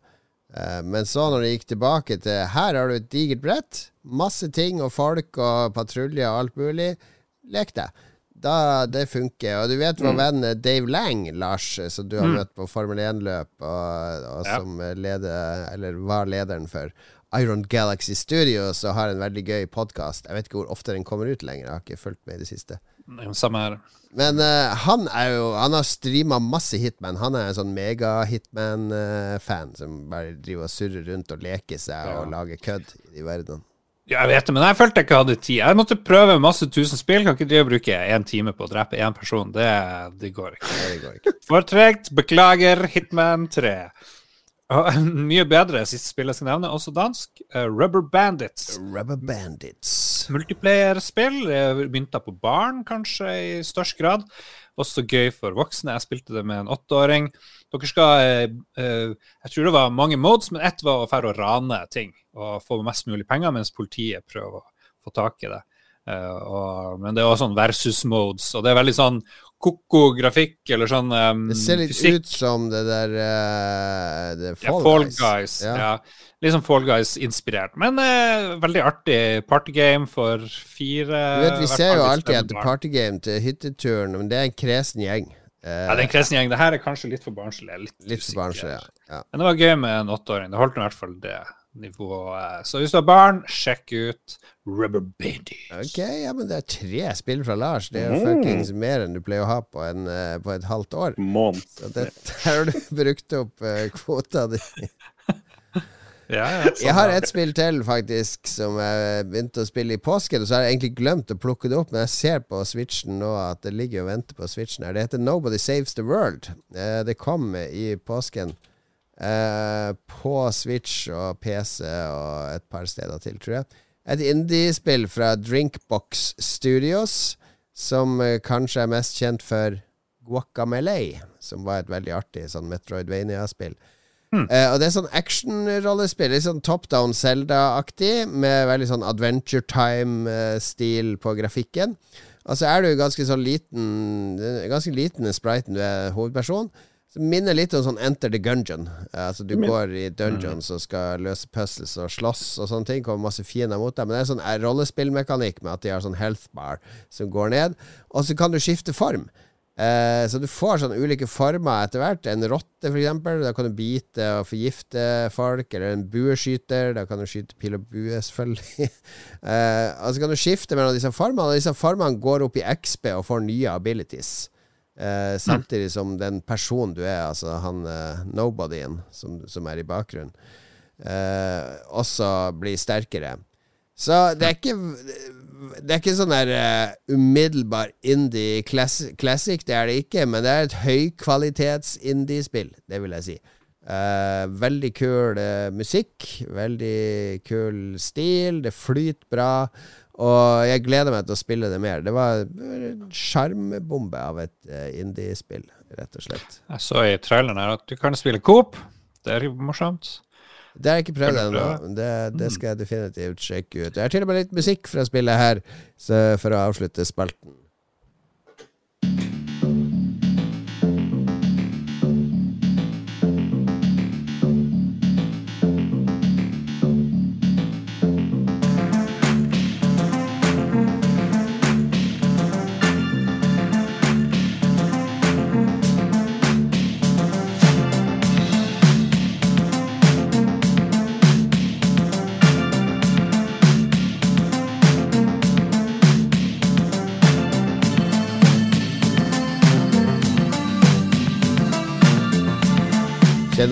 Eh, men så, når det gikk tilbake til Her har du et digert brett, masse ting og folk og patruljer og alt mulig. Lek deg. Da, det funker. Og du vet vår venn Dave Lang, Lars, som du har møtt på Formel 1-løp, og, og Ja. som leder, eller var lederen for Iron Galaxy Studios, og har en veldig gøy podkast. Jeg vet ikke hvor ofte den kommer ut lenger, jeg har ikke fulgt med i det siste. Samme her. Men uh, han er jo Han har streama masse Hitman. Han er en sånn mega-Hitman-fan som bare driver og surrer rundt og leker seg Ja. og lager kødd i verden. Ja, jeg vet det, men jeg følte jeg ikke hadde tid. Jeg måtte prøve masse tusen spill. Kan ikke drive og bruke én time på å drepe én person. Det, det går ikke. Det går ikke. For tregt. Beklager, Hitman 3. Mye bedre siste spill jeg skal nevne, også dansk. eh, Rubber Bandits. Rubber Bandits. Multiplayerspill. begynte Mynta på barn, kanskje, i størst grad. Også gøy for voksne. Jeg spilte det med en åtteåring. Dere skal eh, eh, Jeg tror det var mange modes, men ett var å fære og rane ting. Og få mest mulig penger, mens politiet prøver å få tak i det. Eh, men det er også sånn versus modes, og det er veldig sånn ko-ko grafikk, eller sånn um, Det ser litt fysikk. ut som det der uh, det Ja, Fall, Fall Guys. Guys. Ja. Ja. Litt sånn Fall Guys-inspirert. Men uh, veldig artig partygame for fire Du vet, Vi ser jo alltid er etter partygame til hytteturen, men det er en kresen gjeng. Uh, Ja, det er en kresen gjeng. Det her er kanskje litt for barnslig. Litt, litt for barnslig, ja. ja. Men det var gøy med en åtteåring. Det holdt i hvert fall det nivået. Så hvis du har barn, sjekk ut Rubber Bandies. Ok, ja, men det er tre spill fra Lars. Det er jo Mm. fuckings mer enn du pleier å ha på, en, eh, på et halvt år. Måned. Så det, her har du brukt opp eh, kvota di. Ja, ja, sånn Jeg har et spill til, faktisk, som jeg begynte å spille i påsken. Og så har jeg egentlig glemt å plukke det opp, men jeg ser på Switchen nå at det ligger og venter på Switchen her. Det heter Nobody Saves the World. Eh, det kom i påsken. Eh, på Switch og PC og et par steder til, tror jeg. Et indiespill fra Drinkbox Studios, som eh, kanskje er mest kjent for Guacamele, som var et veldig artig sånn Metroidvania-spill. Eh, og det er sånn action-rollespill. Litt sånn top down Zelda-aktig, med veldig sånn Adventure Time-stil på grafikken. Og så er du ganske sånn liten Ganske liten spriten, du er hovedperson. Så minner litt om sånn Enter the Gungeon. Eh, altså Du går i dungeons og skal løse puzzles og slåss og sånne ting. Kommer masse fiender mot deg. Men det er sånn eh, rollespillmekanikk med at de har sånn health bar som går ned. Og så kan du skifte form. Eh, så du får sånne ulike former etter hvert. En rotte, for eksempel. Da kan du bite og forgifte folk. Eller en bueskyter. Da kan du skyte pil og bue, selvfølgelig. eh, og så kan du skifte mellom disse formene, og disse formene går opp i XP og får nye abilities. Eh, samtidig som den personen du er, altså han eh, nobodyen som, som er i bakgrunnen, eh, også blir sterkere. Så det er ikke Det er ikke sånn der uh, umiddelbar indie classic, classic, det er det ikke, men det er et høykvalitets indie-spill, det vil jeg si. Uh, veldig kul uh, musikk, veldig kul stil, det flyter bra. Og jeg gleder meg til å spille det mer. Det var en sjarmbombe av et indie-spill, rett og slett. Jeg så i traileren her at du kan spille Coop. Det er morsomt. Det har jeg ikke prøvd ennå. Det, det skal jeg definitivt sjekke ut. Jeg har til og med litt musikk fra spillet her, så for å avslutte spalten.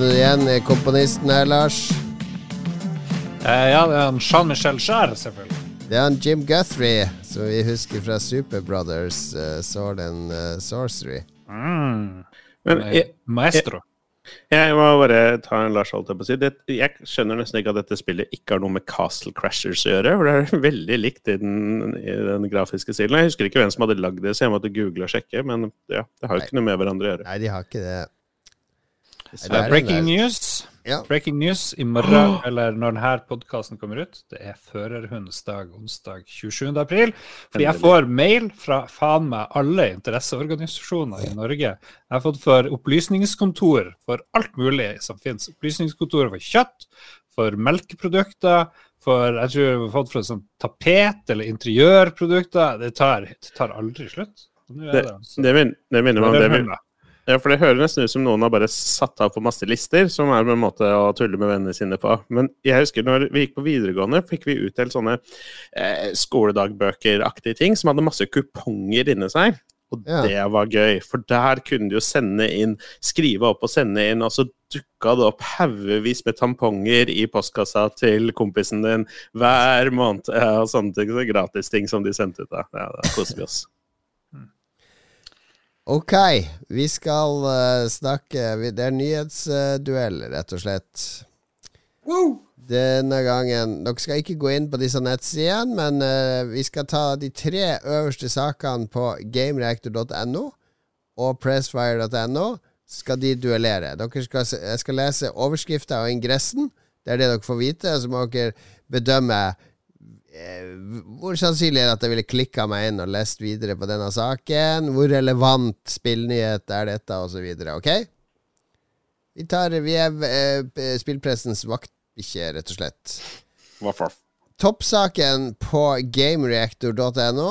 Du igjen i komponisten her, Lars? Eh, ja, det er Jean-Michel Jarre, selvfølgelig. Det er han Jim Guthrie, som vi husker fra Super Brothers, uh, Sword and uh, Sorcery. Mm. Men jeg, Maestro. jeg må bare ta en Lars holdt jeg på å si. Det, jeg skjønner nesten ikke at dette spillet ikke har noe med Castle Crashers å gjøre. For det er veldig likt i den, i den grafiske stilen. Jeg husker ikke hvem som hadde lagd det, så jeg måtte google og sjekke. Men ja, det har jo ikke noe med hverandre å gjøre. Nei, de har ikke det. Det er breaking news. Ja. Breaking news i morgen, eller når denne podkasten kommer ut. Det er førerhundsdag onsdag 27. april. Fordi jeg får mail fra faen meg alle interesseorganisasjoner i Norge. Jeg har fått for opplysningskontor for alt mulig som finnes. Opplysningskontor for kjøtt, for melkeprodukter, for jeg tror vi har fått for sånn tapet eller interiørprodukter. Det tar, det tar aldri slutt. Er det, altså Det, min, det minner meg om det vi. Ja, for det høres nesten ut som noen har bare satt av på masse lister, som er en måte å tulle med vennene sine på. Men jeg husker når vi gikk på videregående, fikk vi utdelt sånne eh, skoledagbøker-aktige ting som hadde masse kuponger inni seg. Og Ja. det var gøy, for der kunne du jo sende inn, skrive opp og sende inn, og så dukka det opp haugevis med tamponger i postkassa til kompisen din hver måned. Ja, og sånne ting, så gratisting som de sendte ut. da. Ja, da koser vi oss. Ok, vi skal uh, snakke Det er nyhetsduell, rett og slett. Denne gangen Dere skal ikke gå inn på disse nettsidene, men uh, vi skal ta de tre øverste sakene på gamereactor.no og pressfire.no. Skal de duellere. Skal, jeg skal lese overskrifta og ingressen. Det er det dere får vite. Så må dere bedømme hvor sannsynlig er det at jeg ville klikka meg inn og lest videre på denne saken? Hvor relevant spillnyhet er dette, osv. Ok? Vi, tar, vi er eh, spillpressens vaktbikkje, rett og slett. Toppsaken på gamereactor.no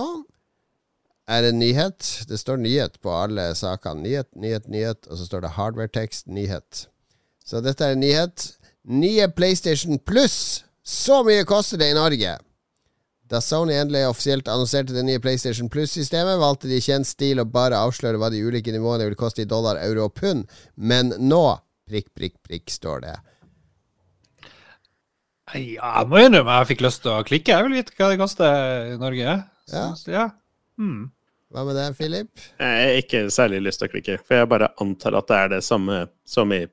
er en nyhet. Det står nyhet på alle sakene. Nyhet, nyhet, nyhet, og så står det hardware-tekst, nyhet. Så dette er en nyhet. Nye PlayStation Plus! Så mye koster det i Norge! Da Sony endelig offisielt annonserte det nye PlayStation Plus-systemet, valgte de i kjent stil å bare avsløre hva de ulike nivåene vil koste i dollar, euro og pund. Men nå prikk, prikk, prikk, står det. Ja, jeg må innrømme jeg fikk lyst til å klikke. Jeg vil vite hva det koster i Norge. Så, Ja. ja. Hmm. Hva med deg, Philip? Jeg har ikke særlig lyst til å klikke, for jeg bare antar at det er det samme som i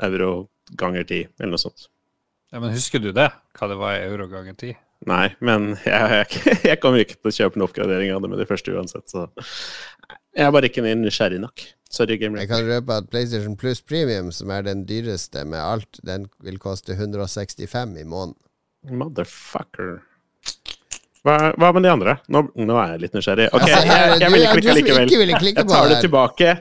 euro ganger ti, eller noe sånt. ja, Men husker du det? Hva det var i euro ganger ti? Nei, men jeg, jeg, jeg kommer ikke til å kjøpe en oppgradering av det med det første uansett, så jeg er bare ikke nysgjerrig nok. Sorry, Game Jeg kan røpe at PlayStation Plus Premium, som er den dyreste med alt, den vil koste 165 i måneden. Motherfucker. Hva, hva med de andre? Nå, nå er jeg litt nysgjerrig. Ok, jeg, er jeg, du- jeg ville klikke likevel. Jeg tar det tilbake.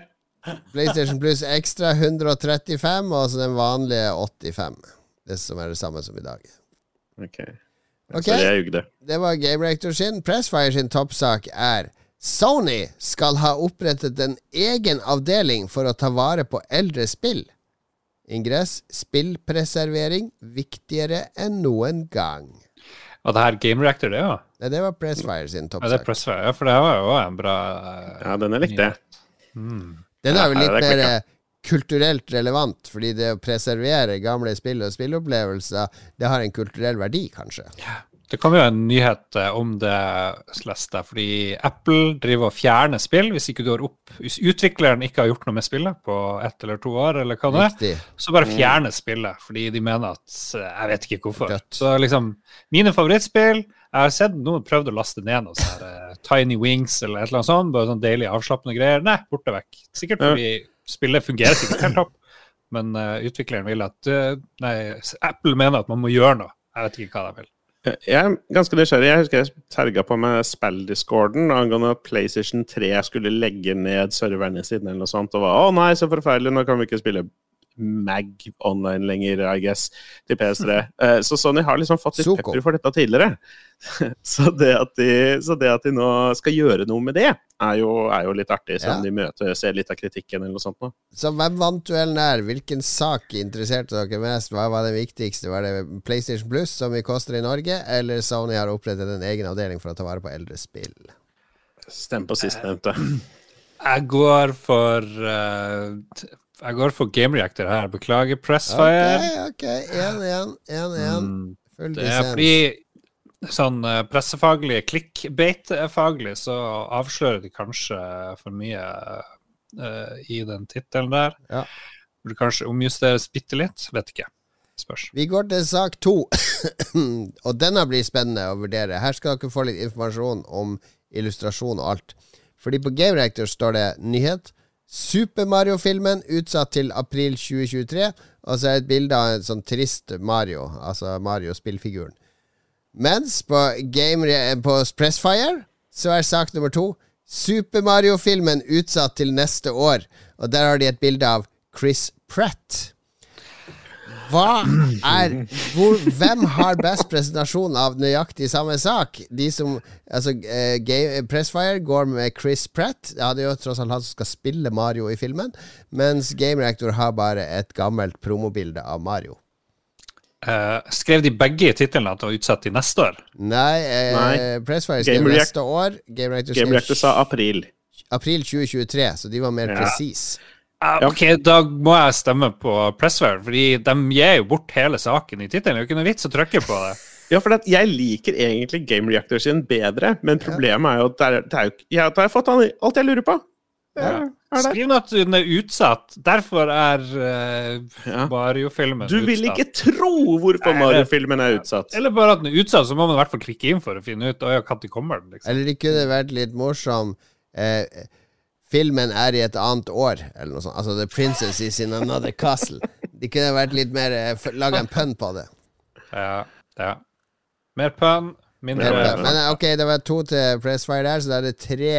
PlayStation Plus ekstra 135, og så den vanlige 85. Det som er det samme som i dag. Ok. Ok. Så jeg jugde. Det var Game Rector sin. Pressfire sin toppsak er Sony skal ha opprettet en egen avdeling for å ta vare på eldre spill. Ingress spillpreservering viktigere enn noen gang. Og det her Game Reactor, det, ja? Nei, det var Pressfire sin Ja, det er toppsak. Pressfire. Ja, for det var jo en bra uh, Ja, den er likt, det. Mm. Den er jo litt er mer eh, kulturelt relevant, fordi det å preservere gamle spill og spilleopplevelser, det har en kulturell verdi, kanskje. Det kom jo en nyhet eh, om det, sleste, fordi Apple driver og fjerner spill hvis ikke du har opp Hvis utvikleren ikke har gjort noe med spillet på ett eller to år, eller hva det er, så bare fjerner spillet, fordi de mener at eh, Jeg vet ikke hvorfor. Dødt. Så liksom, mine favorittspill Jeg har sett noen prøvd å laste ned noe sånn eh, Tiny Wings eller et eller annet sånt, bare sånn deilig avslappende greier. Nei, borte vekk. Sikkert Ja. Spillet fungerer sikkert helt topp, men eh, utvikleren vil at eh, Nei, Apple mener at man må gjøre noe. Jeg vet ikke hva de vil. Jeg er ganske nysgjerrig. Jeg husker jeg terga på med spilldiscorden angående at PlayStation 3 skulle legge ned serverne sine eller noe sånt. Og var å nei, så forferdelig, nå kan vi ikke spille Mag online lenger, I guess, til PS3. Eh, Så Sony har liksom fått litt Soko. pepper for dette tidligere. Så det, at de, så det at de nå skal gjøre noe med det, er jo, er jo litt artig. Selv om Ja. de møter, ser litt av kritikken eller noe sånt. nå. Så hvem vant duellen der? Hvilken sak interesserte dere mest? Hva var det viktigste? Var det PlayStation Plus, som vi koster i Norge, eller Sony har opprettet en egen avdeling for å ta vare på eldre spill? Stem på sistnevnte. Jeg går for t- Jeg går for Game Reactor her. Beklager, Pressfire. Ok, ok. 1-1, 1-1. Mm, Full Det er fordi sånn eh, pressefaglig, clickbait-faglig, så avslører de kanskje for mye uh, i den tittelen der. Ja. Burde kanskje omjusteres bitte litt. Vet ikke. Spørs. Vi går til sak to, og denne blir spennende å vurdere. Her skal dere få litt informasjon om illustrasjon og alt. Fordi på Game Reactor står det nyhet. Super Mario-filmen utsatt til april 2023. Og så er et bilde av en sånn trist Mario, altså Mario-spillfiguren. Mens på, Game på Pressfire så er sak nummer to Super Mario-filmen utsatt til neste år. Og der har de et bilde av Chris Pratt. Hva er hvor, Hvem har best presentasjon av nøyaktig samme sak? De som Altså, eh, Pressfire går med Chris Pratt. Ja, det er jo tross alt han som skal spille Mario i filmen. Mens Game Reactor har bare et gammelt promobilde av Mario. Eh, skrev de begge i tittelen at det var utsatt til neste år? Nei, eh, Nei. Pressfire skrev Game neste år. Game Reactor Game Reactor sa april. april 2023, så de var mer Ja. presis. Ja. ok, da må jeg stemme på Pressware, fordi de gir jo bort hele saken i tittelen. Det er jo ikke noe vits å trykke på det. Ja, for det, jeg liker egentlig Game Reactor sin bedre, men problemet er jo at det er, det er jo jeg, har jeg fått alt jeg lurer på. Ja, Ja. Skriv nå at den er utsatt. Derfor er uh, Ja. Mario-filmen utsatt. Du vil utsatt. ikke tro hvorfor Mario-filmen er utsatt. Eller bare at den er utsatt, så må man i hvert fall klikke inn for å finne ut når kommer den, liksom. Eller det kunne vært litt morsom. Eh, filmen er i et annet år, eller noe sånt. Altså The Princess is in another castle. De kunne vært litt mer eh, Laga en pønn på det. Ja, ja. Mer pønn, mindre Men, pønn. men eh, ok, det var to til Pressfire der, så da er det tre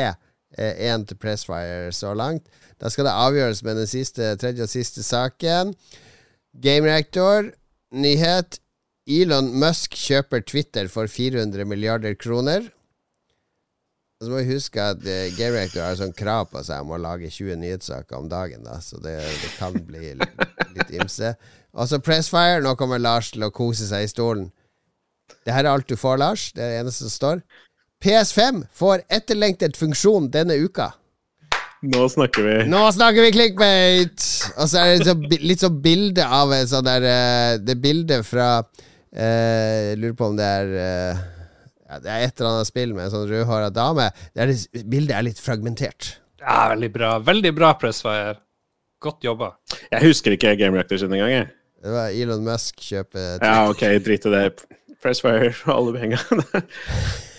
én til Pressfire så langt. Da skal det avgjøres med den siste, tredje og siste saken. Game Reactor, nyhet. Elon Musk kjøper Twitter for 400 milliarder kroner. Og så må vi huske at uh, Game Reactor har sånn krav på seg om å lage 20 nyhetssaker om dagen, da, så det, det kan bli litt, litt ymse. Og så Pressfire. Nå kommer Lars til å kose seg i stolen. Det her er alt du får, Lars. Det er det eneste som står. PS5 får etterlengtet funksjon denne uka. Nå snakker vi. Nå snakker vi clickbait! Og så er det så, litt sånn bilde av en sånn der eh, Det bildet fra eh, Jeg lurer på om det er eh, ja, Det er et eller annet spill med en sånn rødhåra dame. Er litt, bildet er litt fragmentert. Ja, veldig bra. Veldig bra, Pressfire. Godt jobba. Jeg husker ikke Game Reactor sin engang, jeg. Det var Elon Musk kjøper Ja, ok, drit i det. Pressfire og alle pengene.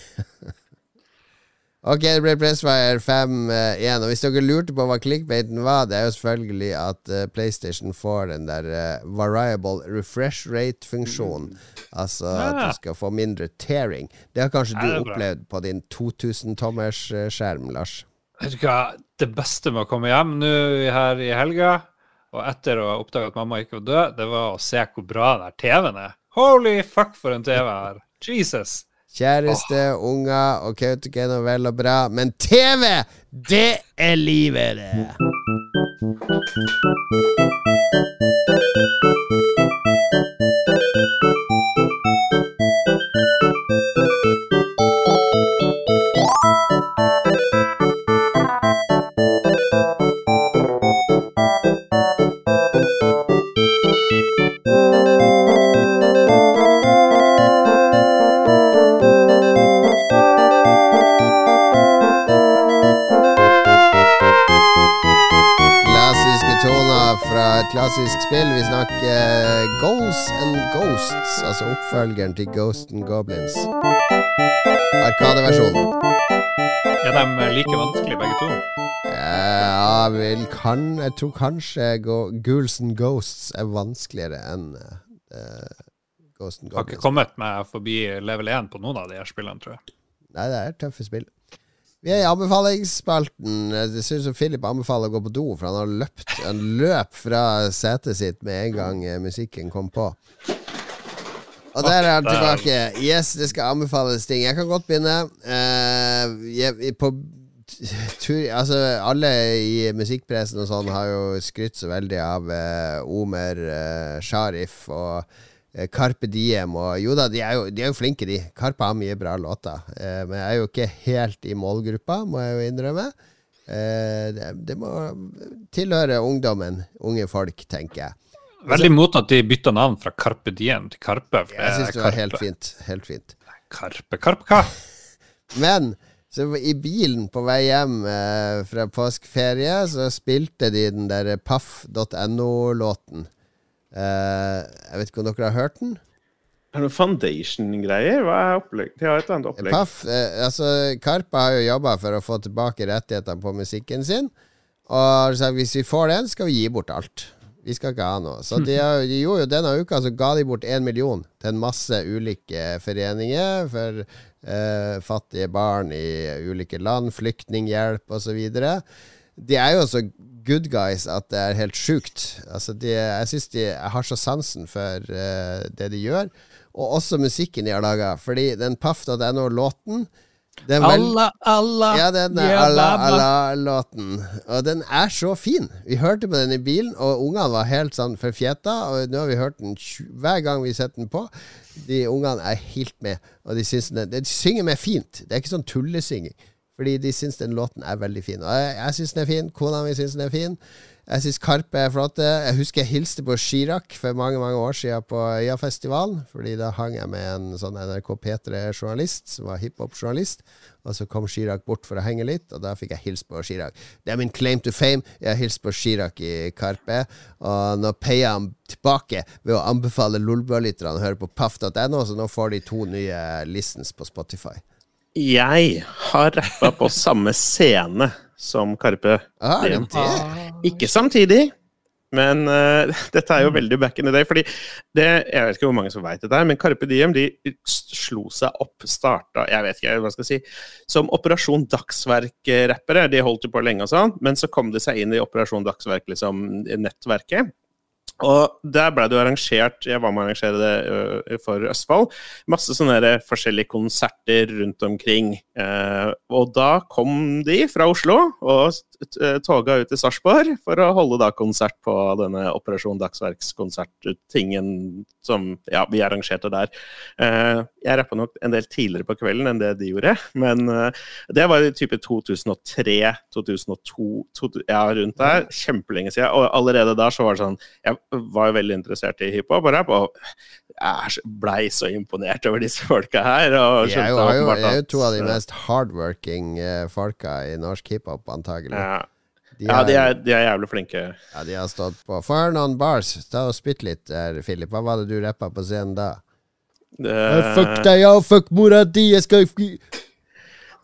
Ok, det ble Pressfire 5 igjen, Og hvis dere lurte på hva clickbaiten var, det er jo selvfølgelig at uh, PlayStation får den der uh, variable refresh rate-funksjonen. Altså at Ah. du skal få mindre tearing. Det har kanskje Ja, du opplevd på din 2000-tommers eh, skjerm, Lars. Vet du hva, det beste med å komme hjem nå her i helga, og etter å ha oppdaga at mamma ikke var død, det var å se hvor bra den her TV-en er. Holy fuck, for en TV har. Jesus. Kjæreste, unger og Kautokeino, vel og bra, men TV, det er livet, det! klassisk oppfølgeren til Ghost and Goblins. Arkadeversjonen. Er de like vanskelige, begge to? Ja, vel kan Jeg tror kanskje Go Ghouls and Ghosts er vanskeligere enn uh, Ghost and Har ikke kommet meg forbi level 1 på noen av de her spillene, tror jeg. Nei, det er tøffe spill. Vi er i anbefalingsspalten. Det ser ut som Philip anbefaler å gå på do, for han har løpt Han løp fra setet sitt med en gang eh, musikken kom på. Og der er han tilbake. Yes, det skal anbefales ting. Jeg kan godt begynne. Uh, jeg, på tur, altså, alle i musikkpressen og sånn har jo skrytt så veldig av uh, Omer uh, Sharif og Carpe Diem og Jo da, de er jo, de er jo flinke, de. Carpe har mye bra låter. Eh, men jeg er jo ikke helt i målgruppa, må jeg jo innrømme. Eh, det, det må tilhøre ungdommen. Unge folk, tenker jeg. Veldig imot at de bytta navn fra Carpe Diem til Karpe. for Jeg syns det var helt fint. Helt fint. Karpe, Karpe, hva? Men så i bilen på vei hjem eh, fra påskeferie, så spilte de den der paff.no-låten. Eh, jeg vet ikke om dere har hørt den? Er det noen foundation-greier? Hva er opplegg? De har et eller annet opplegg. Paff, eh, altså Karpe har jo jobba for å få tilbake rettighetene på musikken sin. Og så hvis vi får den, skal vi gi bort alt. Vi skal ikke ha noe. Så de, de gjorde jo denne uka så ga de bort én million til en masse ulike foreninger for eh, fattige barn i ulike land, flyktninghjelp osv. De er jo så good guys at det er helt sjukt. Altså de, jeg syns de har så sansen for eh, det de gjør. Og også musikken de har laga. Fordi den paff.no-låten den vel- Allah, Allah, ja, den er Allah, Allah-låten. Og den er så fin. Vi hørte på den i bilen, og ungene var helt sånn forfjetta. Og nå har vi hørt den hver gang vi setter den på. De ungene er helt med, og de, syns den, de synger med fint. Det er ikke sånn tullesynging. Fordi de syns den låten er veldig fin. Og jeg, jeg syns den er fin. Kona mi syns den er fin. Jeg syns Karpe er flotte. Jeg husker jeg hilste på Chirac for mange mange år siden på Øyafestivalen. Fordi da hang jeg med en sånn NRK P3-journalist som var hiphop-journalist. Og så kom Chirac bort for å henge litt, og da fikk jeg hilse på Chirac. Det er min claim to fame. Jeg har hilst på Chirac i Karpe. Og nå peier han tilbake ved å anbefale Lolbua-lytterne å høre på paff.no, så nå får de to nye listens på Spotify. Jeg har rappa på samme scene som Karpe. Ah, det det? Ikke samtidig, men uh, dette er jo veldig back in the day. Fordi det, jeg vet ikke hvor mange som vet dette, men Carpe Diem de slo seg opp, starta Jeg vet ikke hva jeg skal si. Som Operasjon Dagsverk-rappere. De holdt jo på lenge og sånn, men så kom de seg inn i Operasjon Dagsverk, liksom, nettverket. Og der ble det jo arrangert Jeg var med å arrangere det for Østfold. Masse sånne forskjellige konserter rundt omkring. Eh, og da kom de fra Oslo og toga ut til Sarpsborg for å holde da konsert på denne Operasjon Dagsverkskonsert-tingen som ja, vi arrangerte der. Eh, jeg rappa nok en del tidligere på kvelden enn det de gjorde, men eh, det var i type 2003, 2002, to, ja, rundt der. Kjempelenge siden. Og allerede da så var det sånn Jeg var jo veldig interessert i hiphop og rap, jeg blei så imponert over disse folka her. Og er jo, skjønte er jo, er jo to av de mest hardworking eh, folka i norsk hiphop, antagelig. ja. De ja, er, de er, de er jævlig flinke. Ja, de har stått på. Få høre noen bars. Ta og Spytt litt der, Philip. Hva var det du rappa på scenen da? Det, fuck deg, ja, fuck mora di, jeg skal fly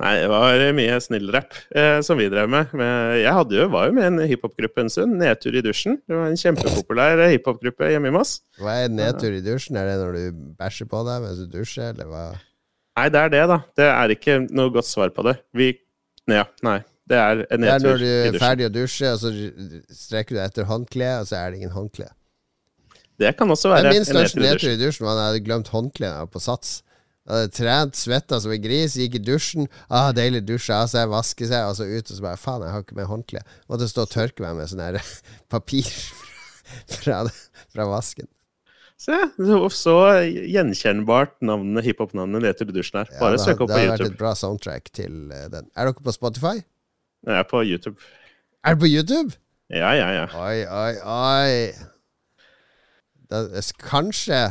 Nei, det var mye snillrapp eh, som vi drev med. Men jeg jo, var jo med i en hiphopgruppe en stund. Nedtur i dusjen. Det var en kjempepopulær hiphopgruppe hjemme i Moss. Hva er nedtur i dusjen? Er det når du bæsjer på deg mens du dusjer, eller hva? Nei, det er det, da. Det er ikke noe godt svar på det. Vi Ja, nei. Det er en nedtur i dusjen. Det er når du er ferdig å dusje, og så strekker du etter håndkleet, og så er det ingen håndkle. Det kan også være en nedtur i nedtur i dusjen var da jeg hadde glemt håndkleet på sats. Jeg hadde trent, svetta som en gris, gikk i dusjen. Ah, deilig dusje av seg, vaske seg, og så ut, og så bare Faen, jeg har ikke med håndkle. Måtte stå og tørke meg med sånn her papir fra, fra vasken. Se, så, så gjenkjennbart navnet, hiphop-navnet Nedtur i dusjen her. Bare ja, søk opp det på har vært YouTube. et bra soundtrack til eh, den. Er dere på Spotify? Jeg er på YouTube. Er du på YouTube? Ja, ja, ja. Oi, oi, oi. Da, kanskje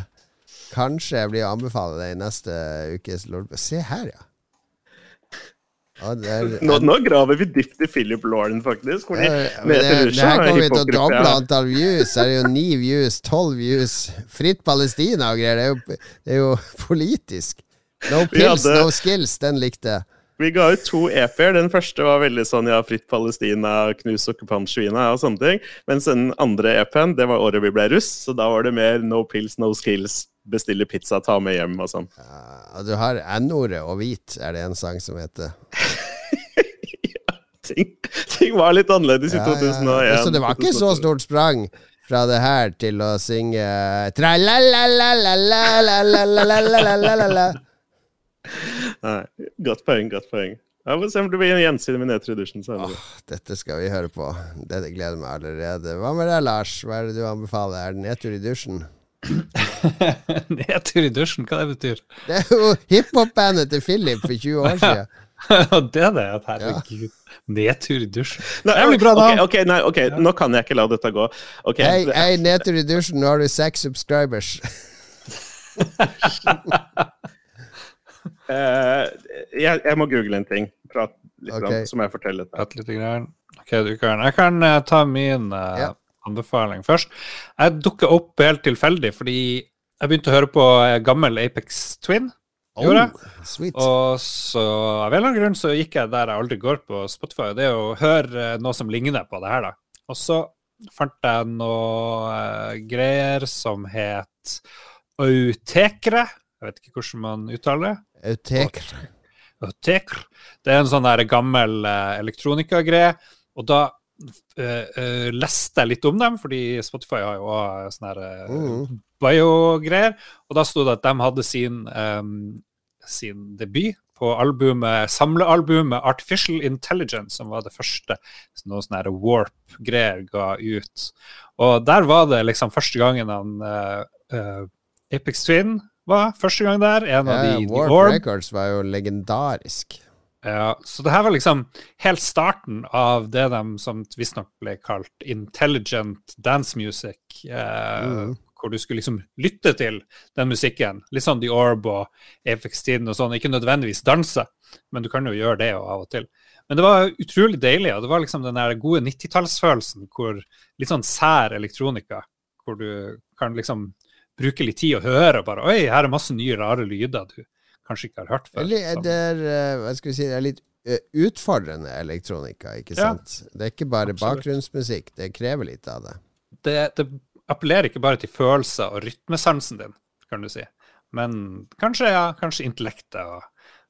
Kanskje jeg blir å anbefale det i neste ukes Lord... Se her, ja. Ja, er, Nå, nå graver vi dypt i Philip Lauren, faktisk. Fordi Ja, men det, det Rusha her er kommer vi til å doble antall views. Her er jo ni views, tolv views. Fritt Palestina og greier. Det det er jo politisk. No pills, hadde- no skills. Den likte jeg. Vi ga ut to EP-er. Den første var veldig sånn ja, fritt Palestina, knus okkupantsvina og sånne ting. Mens den andre EP-en, det var året vi ble russ, så da var det mer no pills, no skills bestille pizza, ta med hjem og sånn. Ja, du har N-ordet og hvit, er det en sang som heter. ja, ting, ting, var litt annerledes ja, i 2001. Ja. Så det var ikke så stort sprang? Fra det her til å synge Nei. Godt poeng, godt poeng. Jeg får se om du blir en gjensyn med Netroduction senere. Oh, dette skal vi høre på. Dette gleder meg allerede. Hva med deg, Lars? Hva er det du anbefaler? Er det nedtur i dusjen? Nedtur i dusjen, hva det betyr? Det er jo hiphop-bandet til Philip for 20 år siden. det er det, at herregud. Nedtur i dusjen. Nei, Det blir bra navn. Okay, nei, ok, nå kan jeg ikke la dette gå. Okay. Hei, det- hei, nedtur i dusjen, nå har du seks subscribers. uh, jeg, jeg må google en ting. Prat litt, okay. grann, så må jeg fortelle dette. Litt. Grann. Ok, du kan, jeg kan uh, ta min uh, Ja. Anbefaling først. Jeg dukka opp helt tilfeldig fordi jeg begynte å høre på eh, gammel Apex Twin. Oh. Og så av en eller annen grunn så gikk jeg der jeg aldri går på Spotify, og det er å høre eh, noe som ligner på det her, da. Og så fant jeg noe eh, greier som het Autekre. Jeg vet ikke hvordan man uttaler det. Autekr. Autekre. Det er en sånn der gammel elektronikagreie. Og da eh, leste litt om dem, fordi Spotify har jo sånne her, Mm. bio-greier. Og da sto det at de hadde sin, um, sin debut på albumet, samlealbumet Artificial Intelligence, som var det første noe sånn Warp-greier ga ut. Og der var det liksom første gangen han uh, uh, Apex Twin var første gang der. En av de, Warp Orb. Records var jo legendarisk. Ja, så det her var liksom helt starten av det de som visstnok ble kalt intelligent dance music. Uh, Mm. Hvor du skulle liksom lytte til den musikken. Litt sånn The Orb og Apex Tiden og sånn. Ikke nødvendigvis danse, men du kan jo gjøre det av og til. Men det var utrolig deilig, og det var liksom den gode 90-tallsfølelsen hvor litt sånn sær elektronika, hvor du kan liksom bruke litt tid og høre og bare Oi, her er masse nye, rare lyder du kanskje ikke har hørt før. Eller det er, eh, hva skal vi si, det er litt eh, utfordrende elektronika, ikke Ja. sant? Det er ikke bare Absolutt. bakgrunnsmusikk, det krever litt av det. det, det appellerer ikke bare til følelser og rytmesansen din, kan du si, men kanskje, ja, kanskje intellektet og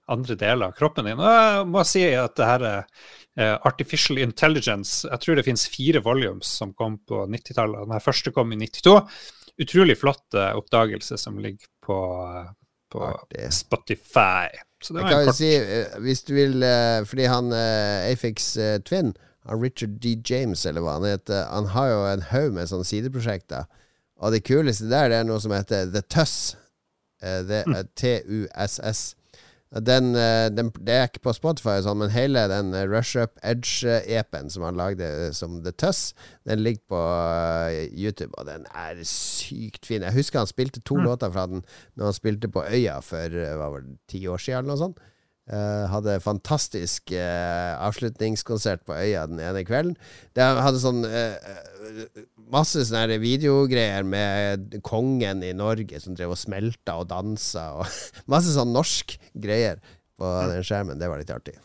andre deler av kroppen din. Og jeg må si at det her er eh, Artificial Intelligence Jeg tror det finnes fire volumes som kom på 90-tallet. Den første kom i 92. Utrolig flott eh, oppdagelse som ligger på, på Artig. Spotify. Så det var kan en kort si, eh, hvis du vil eh, Fordi han eh, Afix Twin, han Richard D. James, eller hva han heter, han har jo en haug med sånne sideprosjekter. Og det kuleste der, det er noe som heter The Tuss. Det er T-U-S-S. Den, eh, den, det er ikke på Spotify, sånn, men hele den eh, Rush Up Edge-epen som han lagde eh, som The Tuss, den ligger på YouTube, og den er sykt fin. Jeg husker han spilte to låter fra den når han spilte på Øya for hva var det, ti år siden, eller noe sånt. Eh, hadde fantastisk eh, avslutningskonsert på Øya den ene kvelden. Det hadde sånn eh, masse sånne videogreier med kongen i Norge som drev og smelta og dansa, og masse sånn norsk greier på den skjermen. Det var litt artig.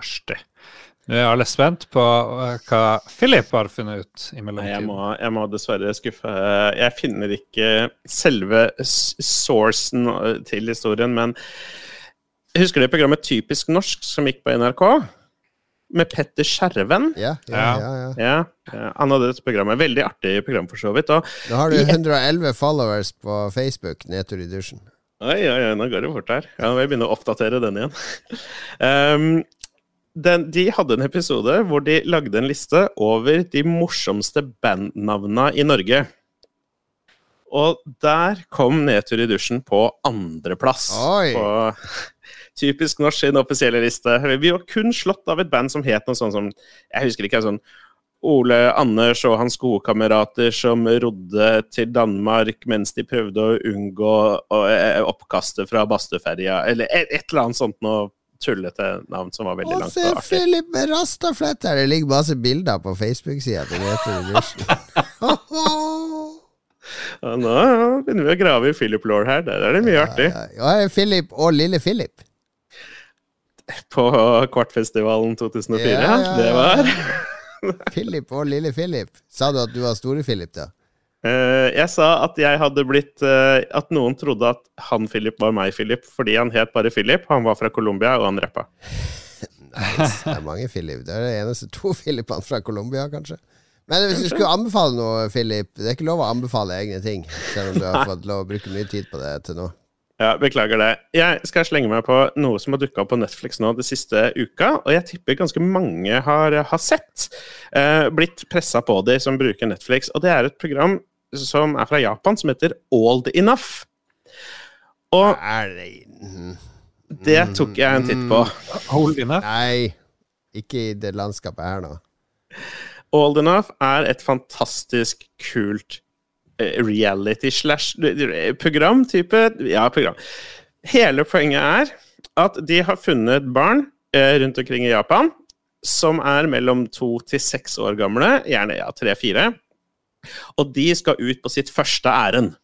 artig. Nå er alle spent på hva Philip har funnet ut i mellomtiden. jeg må, jeg må dessverre skuffe. Jeg finner ikke selve sourcen til historien, men Husker du programmet Typisk norsk som gikk på NRK? Med Petter Skjerven? Ja, ja, Ja. ja, ja. Han hadde dette programmet. Veldig artig program, for så vidt. Og, Nå har du I 111 followers på Facebook, nedtur i dusjen. oi, oi, oi, nå går det fort her. Ja, nå må jeg begynne å oppdatere den igjen. um, den, de hadde en episode hvor de lagde en liste over de morsomste bandnavna i Norge. Og der kom Nedtur i dusjen på andreplass. På typisk norsk sin offisielle liste. Vi var kun slått av et band som het noe sånt som Jeg husker ikke. sånn Ole Anders og hans gode kamerater som rodde til Danmark mens de prøvde å unngå eh, oppkastet fra Bastøferja, eller et, eller annet sånt noe tullete navn som var veldig langt se og artig. Philip med rastafletter! Det ligger masse bilder på Facebook-sida til Meter Edition. Og nå begynner vi å grave i Philip Law her. Der er det mye artig. Ja, ja, ja, Philip og lille Philip. På Kvartfestivalen 2004. Ja, ja, ja. Det var Philip og lille Philip. Sa du at du var store Philip, da? Uh, Jeg sa at jeg hadde blitt uh, At noen trodde at han Philip var meg, Philip, fordi han het bare Philip. Han var fra Colombia, og han rappa. Nice. Det er mange Philip. Det er det eneste to Philipene fra Colombia, kanskje. Men hvis du skulle anbefale noe, Philip Det er ikke lov å anbefale egne ting, selv om du har fått lov å bruke mye tid på det til nå. Ja, Beklager det. Jeg skal slenge meg på noe som har dukka opp på Netflix nå de siste uka, og jeg tipper ganske mange har, har sett. Eh, blitt pressa på de som bruker Netflix. Og det er et program som er fra Japan, som heter Old Enough. Og Er det tok jeg en titt på. Old enough. Nei, ikke i det landskapet her nå. Old Enough er et fantastisk kult eh, reality-slash-program. type Ja, program. Hele poenget er at de har funnet barn eh, rundt omkring i Japan som er mellom to til seks år gamle, gjerne ja, tre-fire. Og de skal ut på sitt første ærend.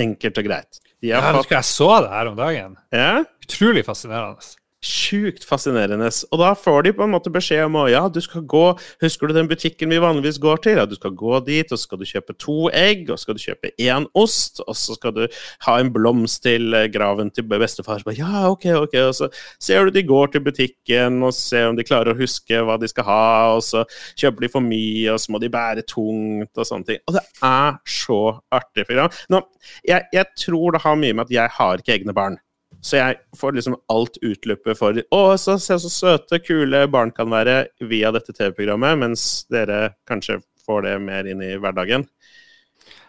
Enkelt og greit. De fått jeg så det her om dagen. ja, Utrolig fascinerende. Sjukt fascinerende. Og da får de på en måte beskjed om å ja, du skal gå Husker du den butikken vi vanligvis går til? Ja, du skal gå dit, og så skal du kjøpe to egg, og så skal du kjøpe én ost, og så skal du ha en blomst til eh, graven til bestefar. Så ja, ok, ok. Og så ser du de går til butikken og ser om de klarer å huske hva de skal ha, og så kjøper de for mye, og så må de bære tungt og sånne ting. Og det er så artig program. Nå, jeg, jeg tror det har mye med at jeg har ikke egne barn. Så jeg får liksom alt utløpet for Å, så, se så søte, kule barn kan være via dette TV-programmet, mens dere kanskje får det mer inn i hverdagen.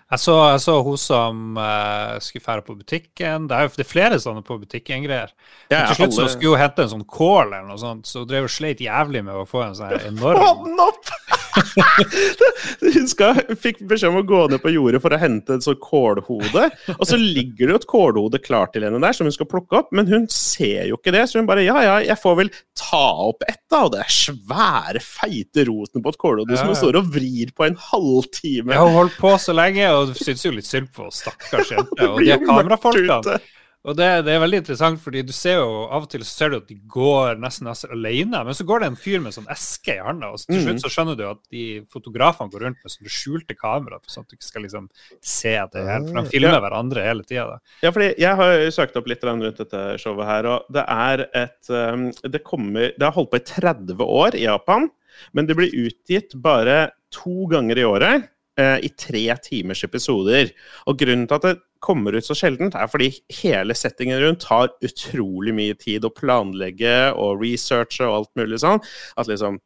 Jeg så, jeg så hun som uh, skulle fære på butikken. Det er jo det er flere sånne på butikken-greier. Ja, til slutt så skulle hun hente en sånn kål eller noe sånt, så hun drev og sleit jævlig med å få en sånn enorm enorm den opp! Hun skal, fikk beskjed om å gå ned på jordet for å hente en sånn kålhode. Og så ligger det jo et kålhode klart til henne der som hun skal plukke opp, men hun ser jo ikke det. Så hun bare ja, ja, jeg får vel ta opp et, da. Og det er svære, feite roten på et kålhode Ja, som hun står og vrir på en halvtime. Ja, hun holdt på så lenge, og syntes jo litt synd på stakkars jente. Og de kamerafolkene. Og det, det er veldig interessant, fordi du ser jo av og til så ser du at de går nesten, nesten alene, men så går det en fyr med sånn eske i hånda, og til slutt så skjønner du at de fotografene går rundt med sånne skjulte kamera, sånn at du ikke skal liksom se det hele, for de filmer Ja. hverandre hele tida. Ja, fordi jeg har søkt opp litt rundt dette showet her, og det er et um, Det kommer Det har holdt på i 30 år i Japan, men det blir utgitt bare to ganger i året. Eh, I tre timers episoder. Og grunnen til at det kommer ut så sjeldent, er fordi hele settingen rundt tar utrolig mye tid å planlegge og researche og alt mulig sånn. At liksom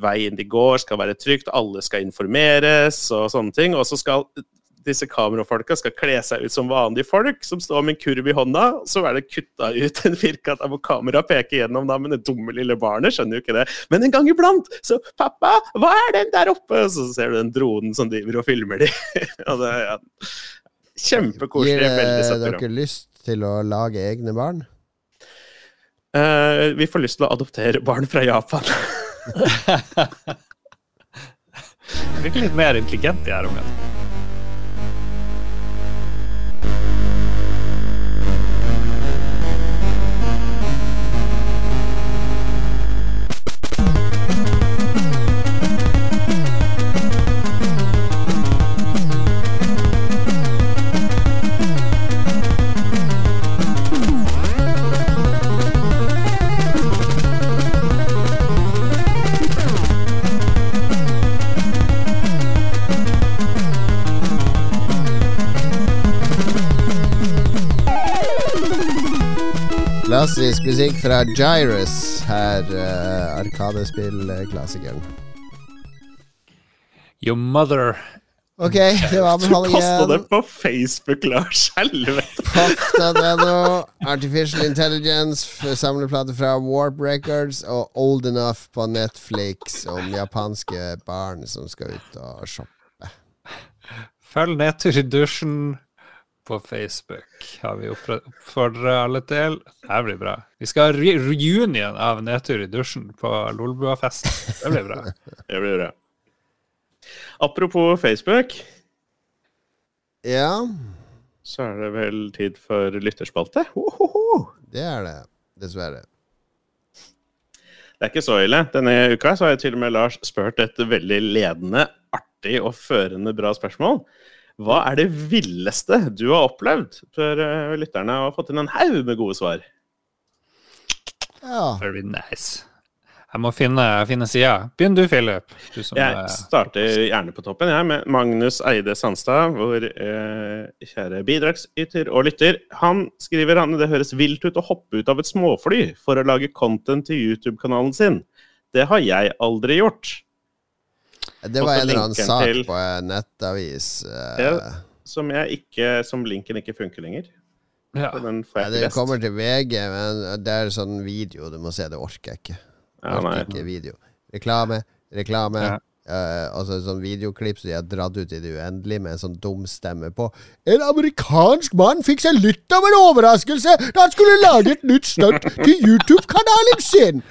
veien de går skal være trygt, alle skal informeres og sånne ting. Og så skal disse kamerafolka skal kle seg ut som vanlige folk, som står med en kurv i hånda. Så er det kutta ut en firkant hvor kameraet peker gjennom, da, men det dumme lille barnet skjønner jo ikke det. Men en gang iblant så 'Pappa, hva er den der oppe?' Så ser du den dronen som driver og filmer de. og det er ja, Gir Kjempekoselig. Veldig søtt program. dere lyst til å lage egne barn? Uh, vi får lyst til å adoptere barn fra Japan. Virker litt mer intelligent, de her ungene. Klassisk musikk fra Gyrus, her uh, Arkadespill-klassikeren. Your mother Ok, det var Du posta det på Facebook, Lars. Helvete. Pop.no, Artificial Intelligence, samleplate fra Warp Records og Old Enough på Netflix om japanske barn som skal ut og shoppe. følg nedtur i dusjen på Facebook har vi oppfordra alle til. Det blir bra. Vi skal ha re reunion av Nedtur i dusjen på Lolbua-fest. Det blir bra. Det blir bra. Apropos Facebook, Ja, så er det vel tid for lytterspalte. Ohoho! det er det. Dessverre. Det er ikke så ille. Denne uka så har jeg til og med Lars spurt et veldig ledende, artig og førende bra spørsmål. Hva er det villeste du har opplevd? For eh, lytterne har fått inn en haug med gode svar. Ja. Very nice. Jeg må finne, finne sida. Begynn du, Philip. Du som, Jeg eh, starter gjerne på toppen, jeg, med Magnus Eide Sandstad, vår eh, kjære bidragsyter og lytter. Han skriver han det høres vilt ut å hoppe ut av et småfly for å lage content til YouTube-kanalen sin. Det har jeg aldri gjort. Det var en eller annen sak til- på en nettavis. eh, Ja. Som, jeg ikke, som linken ikke funker lenger. ja. Jeg det kommer til VG, men det er sånn video du må se. Det orker jeg ikke. Ja, orker ikke video. Reklame, reklame. Ja. eh, altså sånn videoklipp som de har dratt ut i det uendelige med en sånn dum stemme på En amerikansk mann fikk seg litt av en overraskelse da han skulle lage et nytt stunt til YouTube-kanalen sin!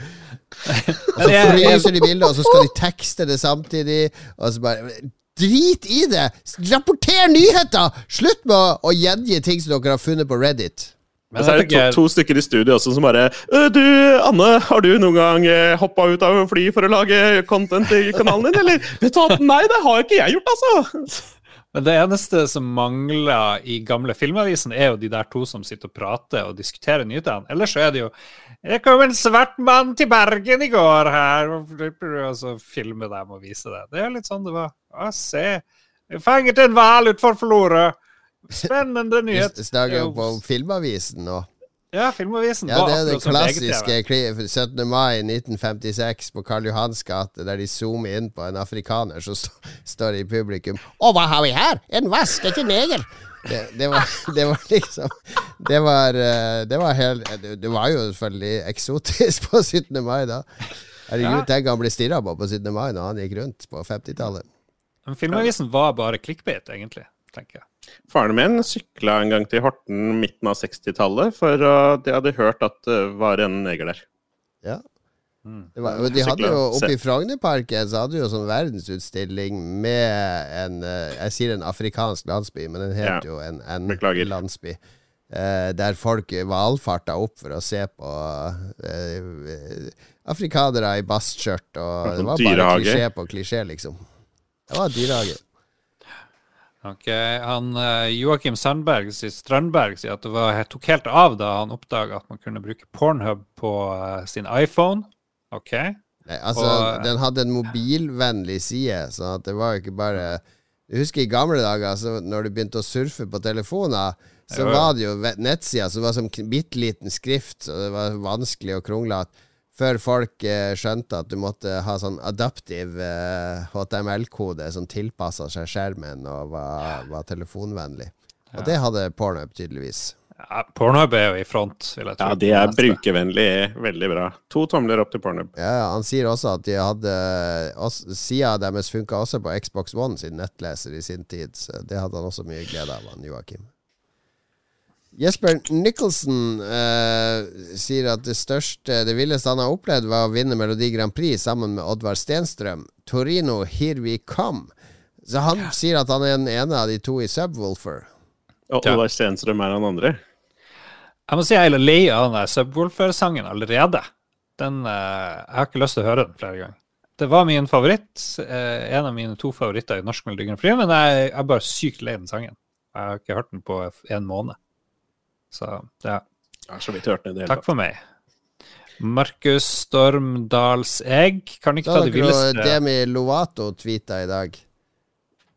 Og så fryser de bildet, og så skal de tekste det samtidig. Og så bare Drit i det! Rapporter nyheter! Slutt med å, å gjengi ting som dere har funnet på Reddit. Men så er det to, to stykker i studio også som bare «Øh, Du, Anne, har du noen gang eh, hoppa ut av fly for å lage content i kanalen din, eller? Vet du hva, nei, det har ikke jeg gjort, altså! men det eneste som mangler i gamle filmavisen, er jo de der to som sitter og prater og diskuterer nyhetene. Ellers så er det jo Det kom en svart mann til Bergen i går her, og så filme dem og vise det. Det er litt sånn det var. Å, se. Jeg fanget en hval utenfor Florø. Spennende nyhet. Vi snakker jo på Filmavisen nå. Ja, Filmavisen Ja, det er det klassiske VGTV. 17. mai 1956 på Karl Johans gate, der de zoomer inn på en afrikaner som st står i publikum. Å, hva har vi her? En vaskete er neger! Det, det, var, det var liksom Det var, eh, det var helt det, det var jo selvfølgelig eksotisk på 17. mai da. Herregud, Ja. tenk han ble stirra på på 17. mai når han gikk rundt på 50-tallet. Men Filmavisen var bare clickbait, egentlig, tenker jeg. Faren min sykla en gang til Horten midten av 60-tallet, for uh, de hadde hørt at det var en neger der. Ja. Mm. Var, de hadde jo Oppe i Frognerparken så hadde de jo sånn verdensutstilling med en eh, Jeg sier en afrikansk landsby, men den het Ja. jo en, en landsby. eh, der folk valfarta opp for å se på eh, afrikanere i bastskjørt. Og det var bare klisjé på klisjé, liksom. Det var dyrehage. Okay. han eh, Joakim Sandberg, sier- Strandberg sier at det var, tok helt av da han oppdaga at man kunne bruke Pornhub på sin iPhone. Ok. Nei, altså, Og- den hadde en mobilvennlig side, så det var jo ikke bare Du husker i gamle dager, altså, når du begynte å surfe på telefoner, så Jo, var det jo nettsider som var som bitte liten skrift, så det var vanskelig og kronglete. Før folk eh, skjønte at du måtte ha sånn adaptiv eh, HTML-kode som tilpassa seg skjermen og var, var telefonvennlig. Og det hadde Pornhub tydeligvis. Ja, Pornhub er jo i front, vil jeg tro. Ja, de er brukervennlige. Veldig bra. To tomler opp til Pornhub. Ja, Han sier også at de hadde Sida deres funka også på Xbox One sin nettleser i sin tid. Så det hadde han også mye glede av, han Joakim. Jesper Nicholson eh, sier at det største, det villeste han har opplevd, var å vinne Melodi Grand Prix sammen med Oddvar Stenstrøm. Torino, here we come. Så han sier at han er den ene av de to i Subwoolfer. Og Oddvar Stenstrøm er han andre. Jeg må si jeg er lei av den der Subwoolfer-sangen allerede. Den, eh, jeg har ikke lyst til å høre den flere ganger. Det var min favoritt. eh, en av mine to favoritter i Norsk Melodi Grand Prix, men jeg, jeg er bare sykt lei den sangen. Jeg har ikke hørt den på en måned. Så ja, Jeg har så vidt hørt den i det hele takk for meg. Markus Stormdalsegg, kan ikke ta dere villeste Demi Lovato tweeta i dag.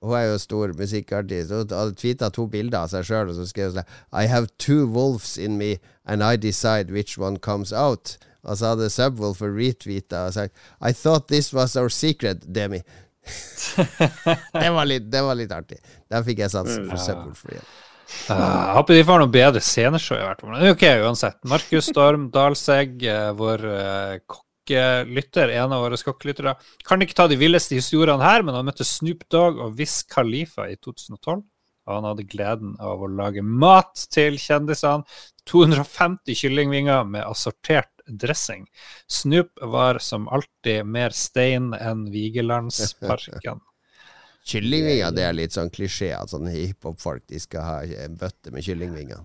Hun er jo stor musikkartist. Hun hadde tweeta to bilder av seg sjøl, og så skrev hun sånn I have two wolves in me, and I decide which one comes out. Og så hadde Subwoolfer retweeta og sagt I thought this was our secret, Demi. det, var litt, det var litt artig. Der fikk jeg sansen for Subwoolfer igjen. Uh, Jeg håper de får noe bedre sceneshow, i hvert fall. Ok, uansett. Markus Storm Dalsegg, uh, vår eh, kokkelytter, en av våre skokklyttere. kan ikke ta de villeste historiene her, men han møtte Snoop Dogg og Wiz Khalifa i 2012. og han hadde gleden av å lage mat til kjendisene. 250 kyllingvinger med assortert dressing. Snoop var som alltid mer stein enn Vigelandsparken. Kyllingvinger, det er litt sånn klisjé at sånne hiphop-folk de skal ha en bøtte med kyllingvinger.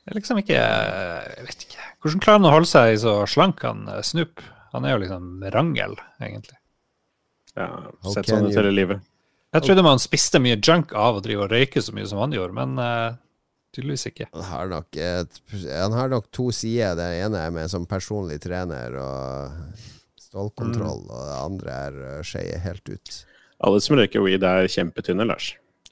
Det er liksom ikke Jeg vet ikke. Hvordan klarer han å holde seg så slank, han snup. Snoop? Han er jo liksom rangel, egentlig. Ja, sett sånn ut hele livet. Jeg trodde man spiste mye junk av å drive og røyke så mye som han gjorde, men uh, tydeligvis ikke. Han har nok, et, han har nok to sider. Det ene er med som personlig trener og stålkontroll, og det andre er uh, skeier helt ut. Alle som røyker weed, er kjempetynne, Lars.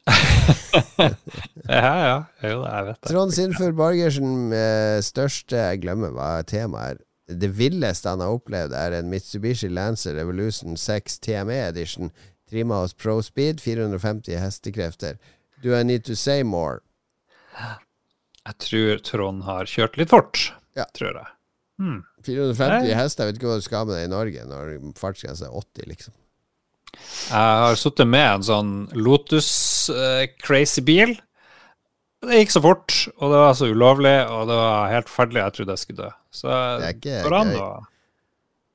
Ja, ja. Jo, jeg vet det. Trond Sinfjord Borgersen, med største Jeg glemmer hva temaet er. Det villeste han har opplevd, er en Mitsubishi Lancer Revolution 6 TME Edition. Trimma hos Pro Speed, 450 hestekrefter. Do I need to say more? Jeg tror Trond har kjørt litt fort, Ja. tror jeg. Hmm. 450 hester, jeg vet ikke hva du skal med det i Norge når fartsgrensa er 80, liksom. Jeg har sittet med en sånn Lotus eh, crazy bil. Det gikk så fort, og det var så ulovlig, og det var helt forferdelig. Jeg trodde jeg skulle dø. Så Det går an å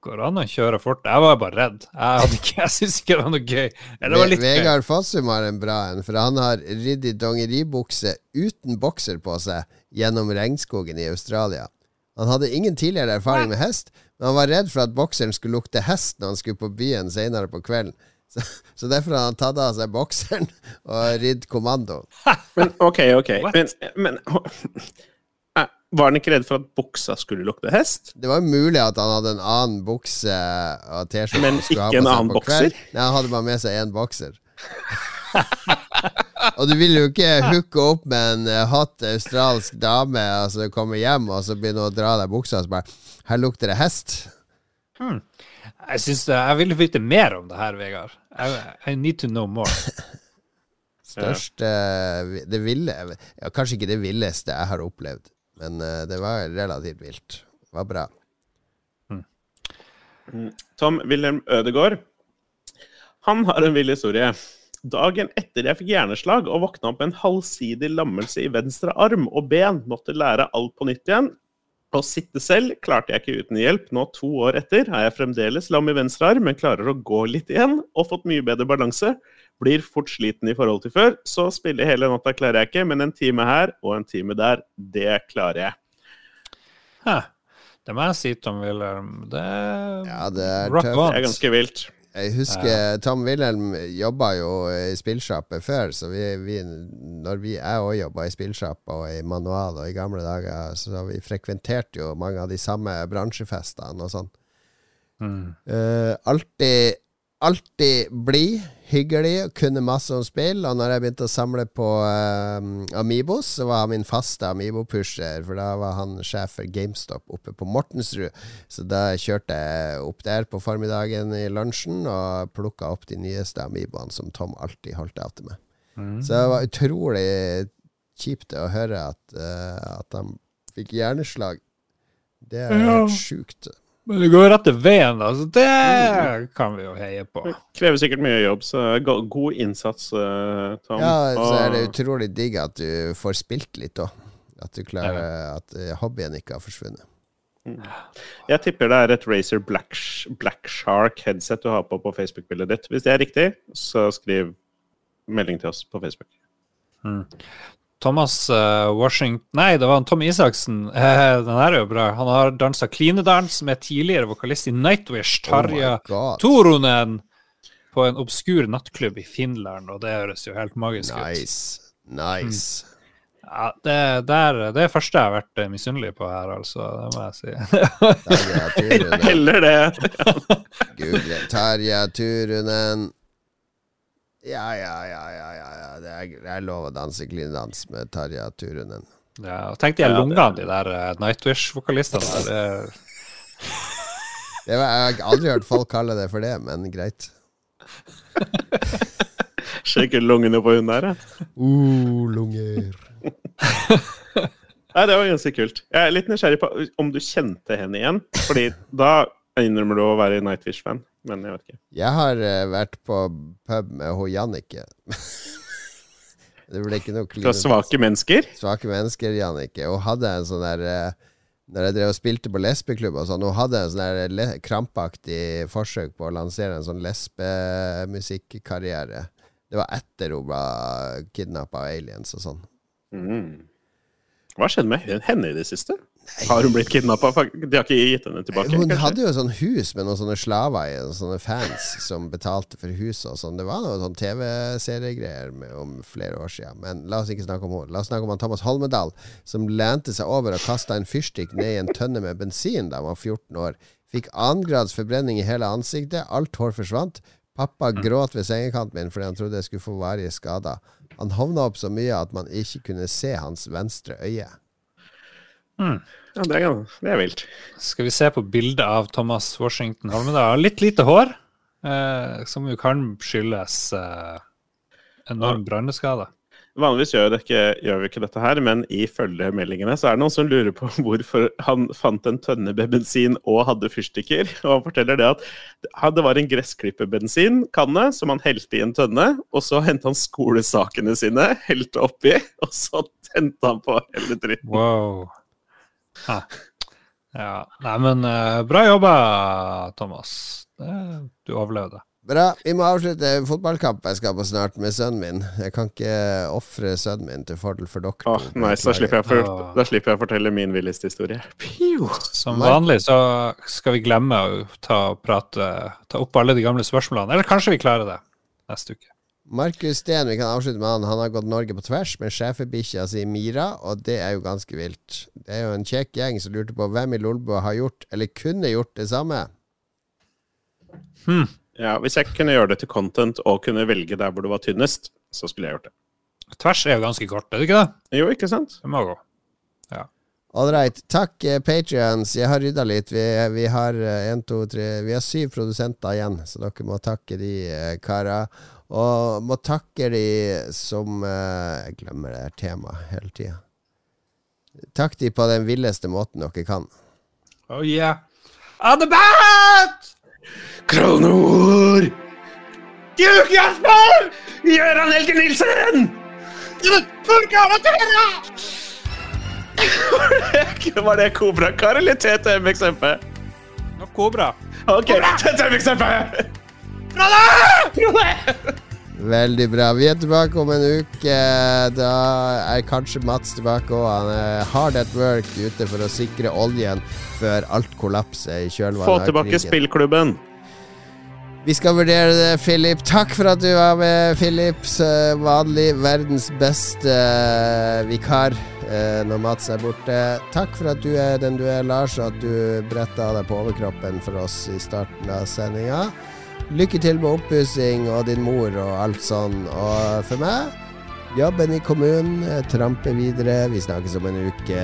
Går an å kjøre fort. Jeg var bare redd. Jeg, hadde ikke- jeg syns ikke det var noe gøy. Det var litt. Vegard Fossum har en bra en, for han har ridd i dongeribukse uten bokser på seg gjennom regnskogen i Australia. Han hadde ingen tidligere erfaring med hest, han var redd for at bokseren skulle lukte hest når han skulle på byen senere på kvelden. Så, så derfor har han tatt av seg bokseren og ridd kommando. Men OK, OK. What? Men, men Eh, Var han ikke redd for at buksa skulle lukte hest? Det var jo mulig at han hadde en annen bukse og T-skjorte Men ikke en på seg annen kveld. bokser? Nei, han hadde bare med seg én bokser. og du vil jo ikke hooke opp med en eh, hot australsk dame og så komme hjem og så begynne å dra deg buksa og så bare Her lukter det hest. Jeg, synes jeg vil vite mer om det her, Vegard. I, I need to know more. Største Det ville ja, Kanskje ikke det villeste jeg har opplevd, men eh, det var relativt vilt. Det var bra. Tom Wilhelm Ødegaard. Han har en vill historie. Dagen etter jeg fikk hjerneslag og våkna opp med en halvsidig lammelse i venstre arm og ben, måtte lære alt på nytt igjen. Å sitte selv klarte jeg ikke uten hjelp. Nå to år etter er jeg fremdeles lam i venstre arm, men klarer å gå litt igjen og fått mye bedre balanse. Blir fort sliten i forhold til før, så spille hele natta klarer jeg ikke, men en time her og en time der, det klarer jeg. Hæ. Det må jeg si, Tom Wilhelm. Det er Ja, det er rock tøft. Det er ganske vilt. Jeg husker Tom Wilhelm jobba jo i spillsjappe før, så vi, vi når vi jeg òg jobba i spillsjappe og i manual og i gamle dager, så vi frekventerte jo mange av de samme bransjefestene og sånn. Mm. Uh, alltid Alltid blid, hyggelig, kunne masse om spill. Og når jeg begynte å samle på eh, Amibos, så var han min faste Amibo-pusher. For da var han sjef for GameStop oppe på Mortensrud. Så da kjørte jeg opp der på formiddagen i lunsjen og plukka opp de nyeste Amiboene som Tom alltid holdt av til meg. Mm. Så det var utrolig kjipt å høre at, uh, at han fikk hjerneslag. Det er helt sjukt. Men det går rett til veien, da. Så det kan vi jo heie på. Det krever sikkert mye jobb, så god innsats, eh, Tom. Ja, så er det utrolig digg at du får spilt litt òg. At du klarer At eh, hobbyen ikke har forsvunnet. Jeg tipper det er et Razer Black, Black Shark headset du har på på Facebook-bildet ditt. Hvis det er riktig, så skriv melding til oss på Facebook. Thomas eh, Washington Nei, det var han Tom Isaksen. Eh, den her er jo bra. Han har dansa klinedans med tidligere vokalist i Nightwish, Tarja Oh. Toronen, på en obskur nattklubb i Finland, og det høres jo helt magisk ut. Nice. Nice. Ja, det, der, det er det første jeg har vært eh, misunnelig på her, altså. Det må jeg si. Tarja Turunen. Heller det. Google Tarja Turunen. Ja, ja, ja, ja, ja, ja. Det er, det er lov å danse klinedans med Tarja Turunen. ja, og tenk de Ja, det- lungene, de der uh, Nightwish-vokalistene der. Det, Det var, jeg har aldri hørt folk kalle det for det, men greit. Sjekke lungene på hun der, ja. Uh, lunger. Nei, det var ganske kult. Jeg er litt nysgjerrig på om du kjente henne igjen. Fordi da innrømmer du å være Nightwish-fan. Men jeg vet ikke. Jeg har uh, vært på pub med ho Jannicke. Det ble ikke noe Fra svake mennesker. svake mennesker, Jannicke. Hun hadde en sånn der uh, Når jeg drev og spilte på lesbeklubb og sånn, hun hadde en sånn der le krampaktig forsøk på å lansere en sånn lesbemusikkarriere. Det var etter hun ble kidnappa av aliens og sånn. Mm. Hva skjedde med henne i det siste? Har hun blitt kidnappa? De har ikke gitt henne tilbake? Hun kanskje? hadde jo et sånt hus med noen sånne slaver i, sånne fans som betalte for huset og sånn. Det var noe sånn TV-seriegreier om flere år siden. Men la oss ikke snakke om henne. La oss snakke om han Thomas Holmedal, som lente seg over og kasta en fyrstikk ned i en tønne med bensin da han var 14 år. Fikk annengrads forbrenning i hele ansiktet. Alt hår forsvant. Pappa gråt ved sengekanten min fordi han trodde jeg skulle få varige skader. Han hovna opp så mye at man ikke kunne se hans venstre øye. Ja, det er, det er vilt. Skal vi se på bildet av Thomas Washington Holmedal. Litt lite hår, eh, som jo kan skyldes eh, enorm branneskade. Vanligvis gjør, det ikke, gjør vi ikke dette her, men i følgemeldingene så er det noen som lurer på hvorfor han fant en tønne med bensin og hadde fyrstikker. Og han forteller det at det var en gressklipperbensinkanne som han helte i en tønne, og så hentet han skolesakene sine, helte oppi, og så tente han på hele dritten. Wow. Ja. Nei, men eh, bra jobba, Thomas. Du overlevde. Bra. Vi må avslutte fotballkamp jeg skal på snart med sønnen min. Jeg kan ikke ofre sønnen min til fordel for dere. Oh, nice, da slipper, jeg for, da slipper jeg å fortelle min villeste historie. Pew! Som vanlig så skal vi glemme å ta, prate, ta opp alle de gamle spørsmålene. Eller kanskje vi klarer det neste uke. Markus Steen, vi kan avslutte med han. Han har gått Norge på tvers med schæferbikkja si Mira, og det er jo ganske vilt. Det er jo en kjekk gjeng som lurte på hvem i Lolbua har gjort, eller kunne gjort, det samme. Ja, hvis jeg kunne gjøre det til content og kunne velge der hvor det var tynnest, så skulle jeg gjort det. Tvers er jo ganske kort, er det ikke det? Jo, ikke sant? Det må gå. All right. Takk, eh, Patrions. Jeg har rydda litt. Vi, vi har eh, en, to, tre Vi har syv produsenter igjen, så dere må takke de eh, kara. Og må takke de som eh, Jeg glemmer det her temaet hele tida. Takk de på den villeste måten dere kan. Oh yeah. On the bat! Kronor! Duke Jasper! Gøran Helge Nilsen! Var det Kobrakar eller TTM-XMP? No, Kobra. Ok, TTM-XMP! Veldig bra. Vi er tilbake om en uke. Da er kanskje Mats tilbake òg. Han er hard at work ute for å sikre oljen før alt kollapser i kjølvannet Få tilbake spillklubben. Vi skal vurdere det, Philip. Takk for at du var med, Philip. Vanlig verdens beste eh, vikar eh, når Mats er borte. Takk for at du er den du er, Lars, og at du bretta deg på overkroppen for oss i starten av sendinga. Lykke til med oppussing og din mor og alt sånn. Og for meg, jobben i kommunen, eh, trampe videre. Vi snakkes om en uke.